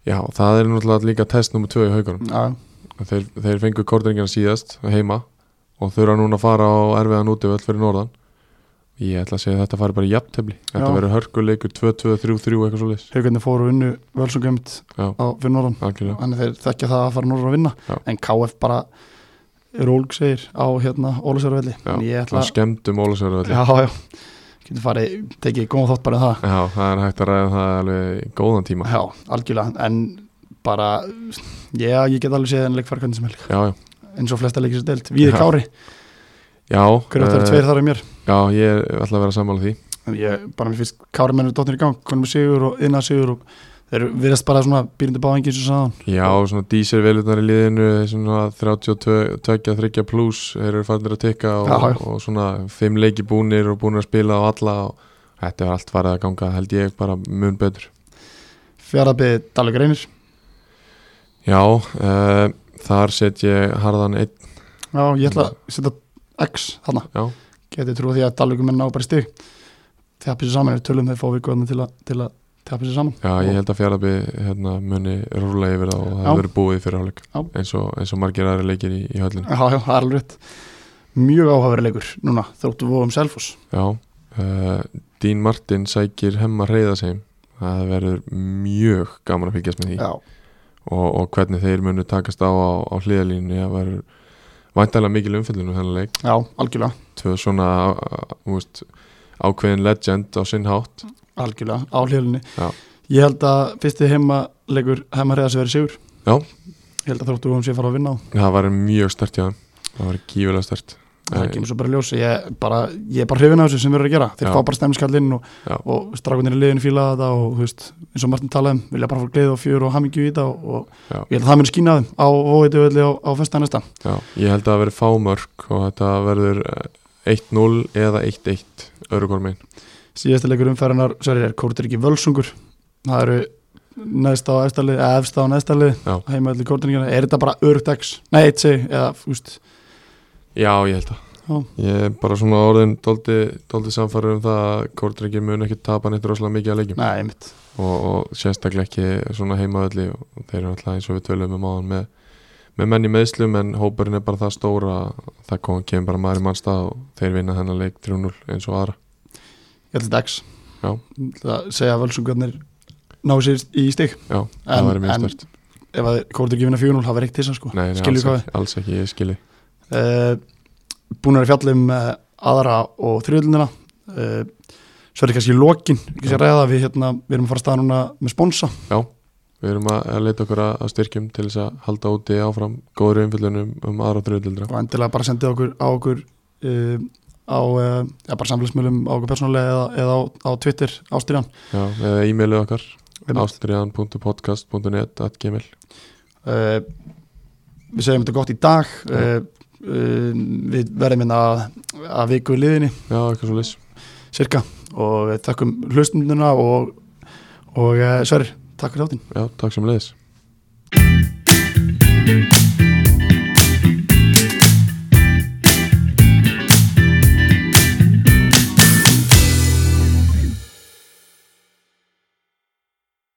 já, það er náttúrulega líka test nummer 2 í haugunum Já, þeir, þeir fengu kórdringina síðast heima og þurfa núna að fara á erfiðan útivöld fyrir norðan. Ég ætla að segja að þetta fari bara í jafntefli. Þetta verður hörkuleikur 2-2, 3-3 eitthvað svo leis Haukarnir fóru og unnu völsungömmt Já. á fyrir norðan. Þannig þeir þekkja það að fara norður að vinna. Já. En KF bara Rólg segir á hérna Ólusarvelli Já, ætla það skemmtum Ólasverðu Já, já Getur farið, tekið góða þátt bara um það. Já, það er hægt að ræða það alveg góðan tíma. Já, algjörlega En bara, já, ég get alveg séð en leik fara hvernig sem helg Já, já, eins og flesta leikir sem deilt Víði Já. Kári, já hvernig það eru eh, tveir þar í mér? Já, ég ætla að vera sammála því. En ég, bara mér finnst Kári mennur dóttir í gang konum sigur og innað sigur og þeir virðast bara svona býrindi báðingi sem sagðan Já, svona díservelutnar í liðinu svona 32-30 pluss þeir eru fannir að tikka og, já. og svona 5 leiki búnir og búnir að spila á alla og þetta var allt farið að ganga held ég bara mun betur. Fjaraðbið Dalvik Reynir. Já, uh, þar set ég harðan einn. Já, ég ætla að setja X þarna, Já, getið trúið því að Dalvik menn ná bara stig. Þjappi sér saman er tölum þeir fá viku til, að- þjappi sér saman. Já ég held að fjaraðbi hérna, muni rúla yfir það og það hefur verið búið fyrir hálfleik eins eins og margir aðri leikir í, í höllinu já, já, það er alveg mjög áhafari leikur núna, þróttu vóum Selfoss. Já, uh, Dín Martin sækir hemma reyðasheim það verður mjög gaman að fylgjast með því. Og, og hvernig þeir munu takast á á, á hliðalínu það verður væntalega mikil umfyllinu þennan leik. Já, algjörlega. Tvö svona þú veist, ákveðin legend á sinn hátt algjörlega, á hljóðlinni Já. ég held að fyrsti heimaleikur heima reyða sem verið sigur Já. ég held að þróttu vóum sé fara að vinna á það var mjög stert hjá þeim það var gífulega stert það kemur svo bara ljós ég, bara, er bara hrifin af þessu sem við erum að gera þeir Já. fá bara stemmiskallinn og, Já. og strakunir í liðinu fíla þetta og veist, eins og Martin talaði um vilja bara fá gleði og fjör og hamingju í þetta og, og Já. ég held að það muni skýna þeim á óveitu öllu á, á fyrsta næsta Já, ég held að það verður fámörk og þetta verður eh, 1-0 eða 1-1 öðru hvort megin síðasti leikur umferðinar, sverri er Kórtur ekki völsungur. Það eru neðst á efstalið, eða efst á neðstalið Já. heima öllu Kórturingina, er þetta bara X? Nei, eitt seg, eða, veist. Já, ég held að Já. Ég er bara svona orðin doldi, doldi samfæður um það að Kortringir mun ekki tapa neitt rosalega mikið að leikjum. Nei, einmitt. Og, og sérstaklega ekki svona heimaðalli og þeir eru alltaf eins og við tölum um áðan með, með menn í meðslum en hóparinn er bara það stóra að það kemur bara maður í mannstað og þeir vinna þennan leik 3-0 eins og aðra Ég þetta Já. Ætla að segja að völsungarnir ná sér í stig. Já, það En- en- ef að Kórtur ekki vinna 4-0, það verður ekkert þess að sko. Nei, nei Skilju hvað? alls ekki, ég skilji. Uh, búin að fjalla um uh, aðra og þriðlunina uh, svo er það kannski lokin ekki að ræða við hérna, við erum að fara að staða núna með sponsa Við erum að, að leita okkur að, að styrkjum til þess að halda úti áfram góður umfyllunum um aðra þrjöldildra og endilega bara sendið okkur á okkur á uh, ja, bara samfélagsmiðlum á okkur persónulega eða, eða á, á Twitter ástyrjan Já, eða e-mailið okkar Einmitt. ástriðan.podcast.net at gmail. Uh, við segjum þetta gott í dag. Uh, uh, við verðum minna að, viku í liðinni. Já, eitthvað svo leys cirka og við takkum hlustunduna og, og Sverri, takk fyrir þáttinn. Já, takk sem leiðis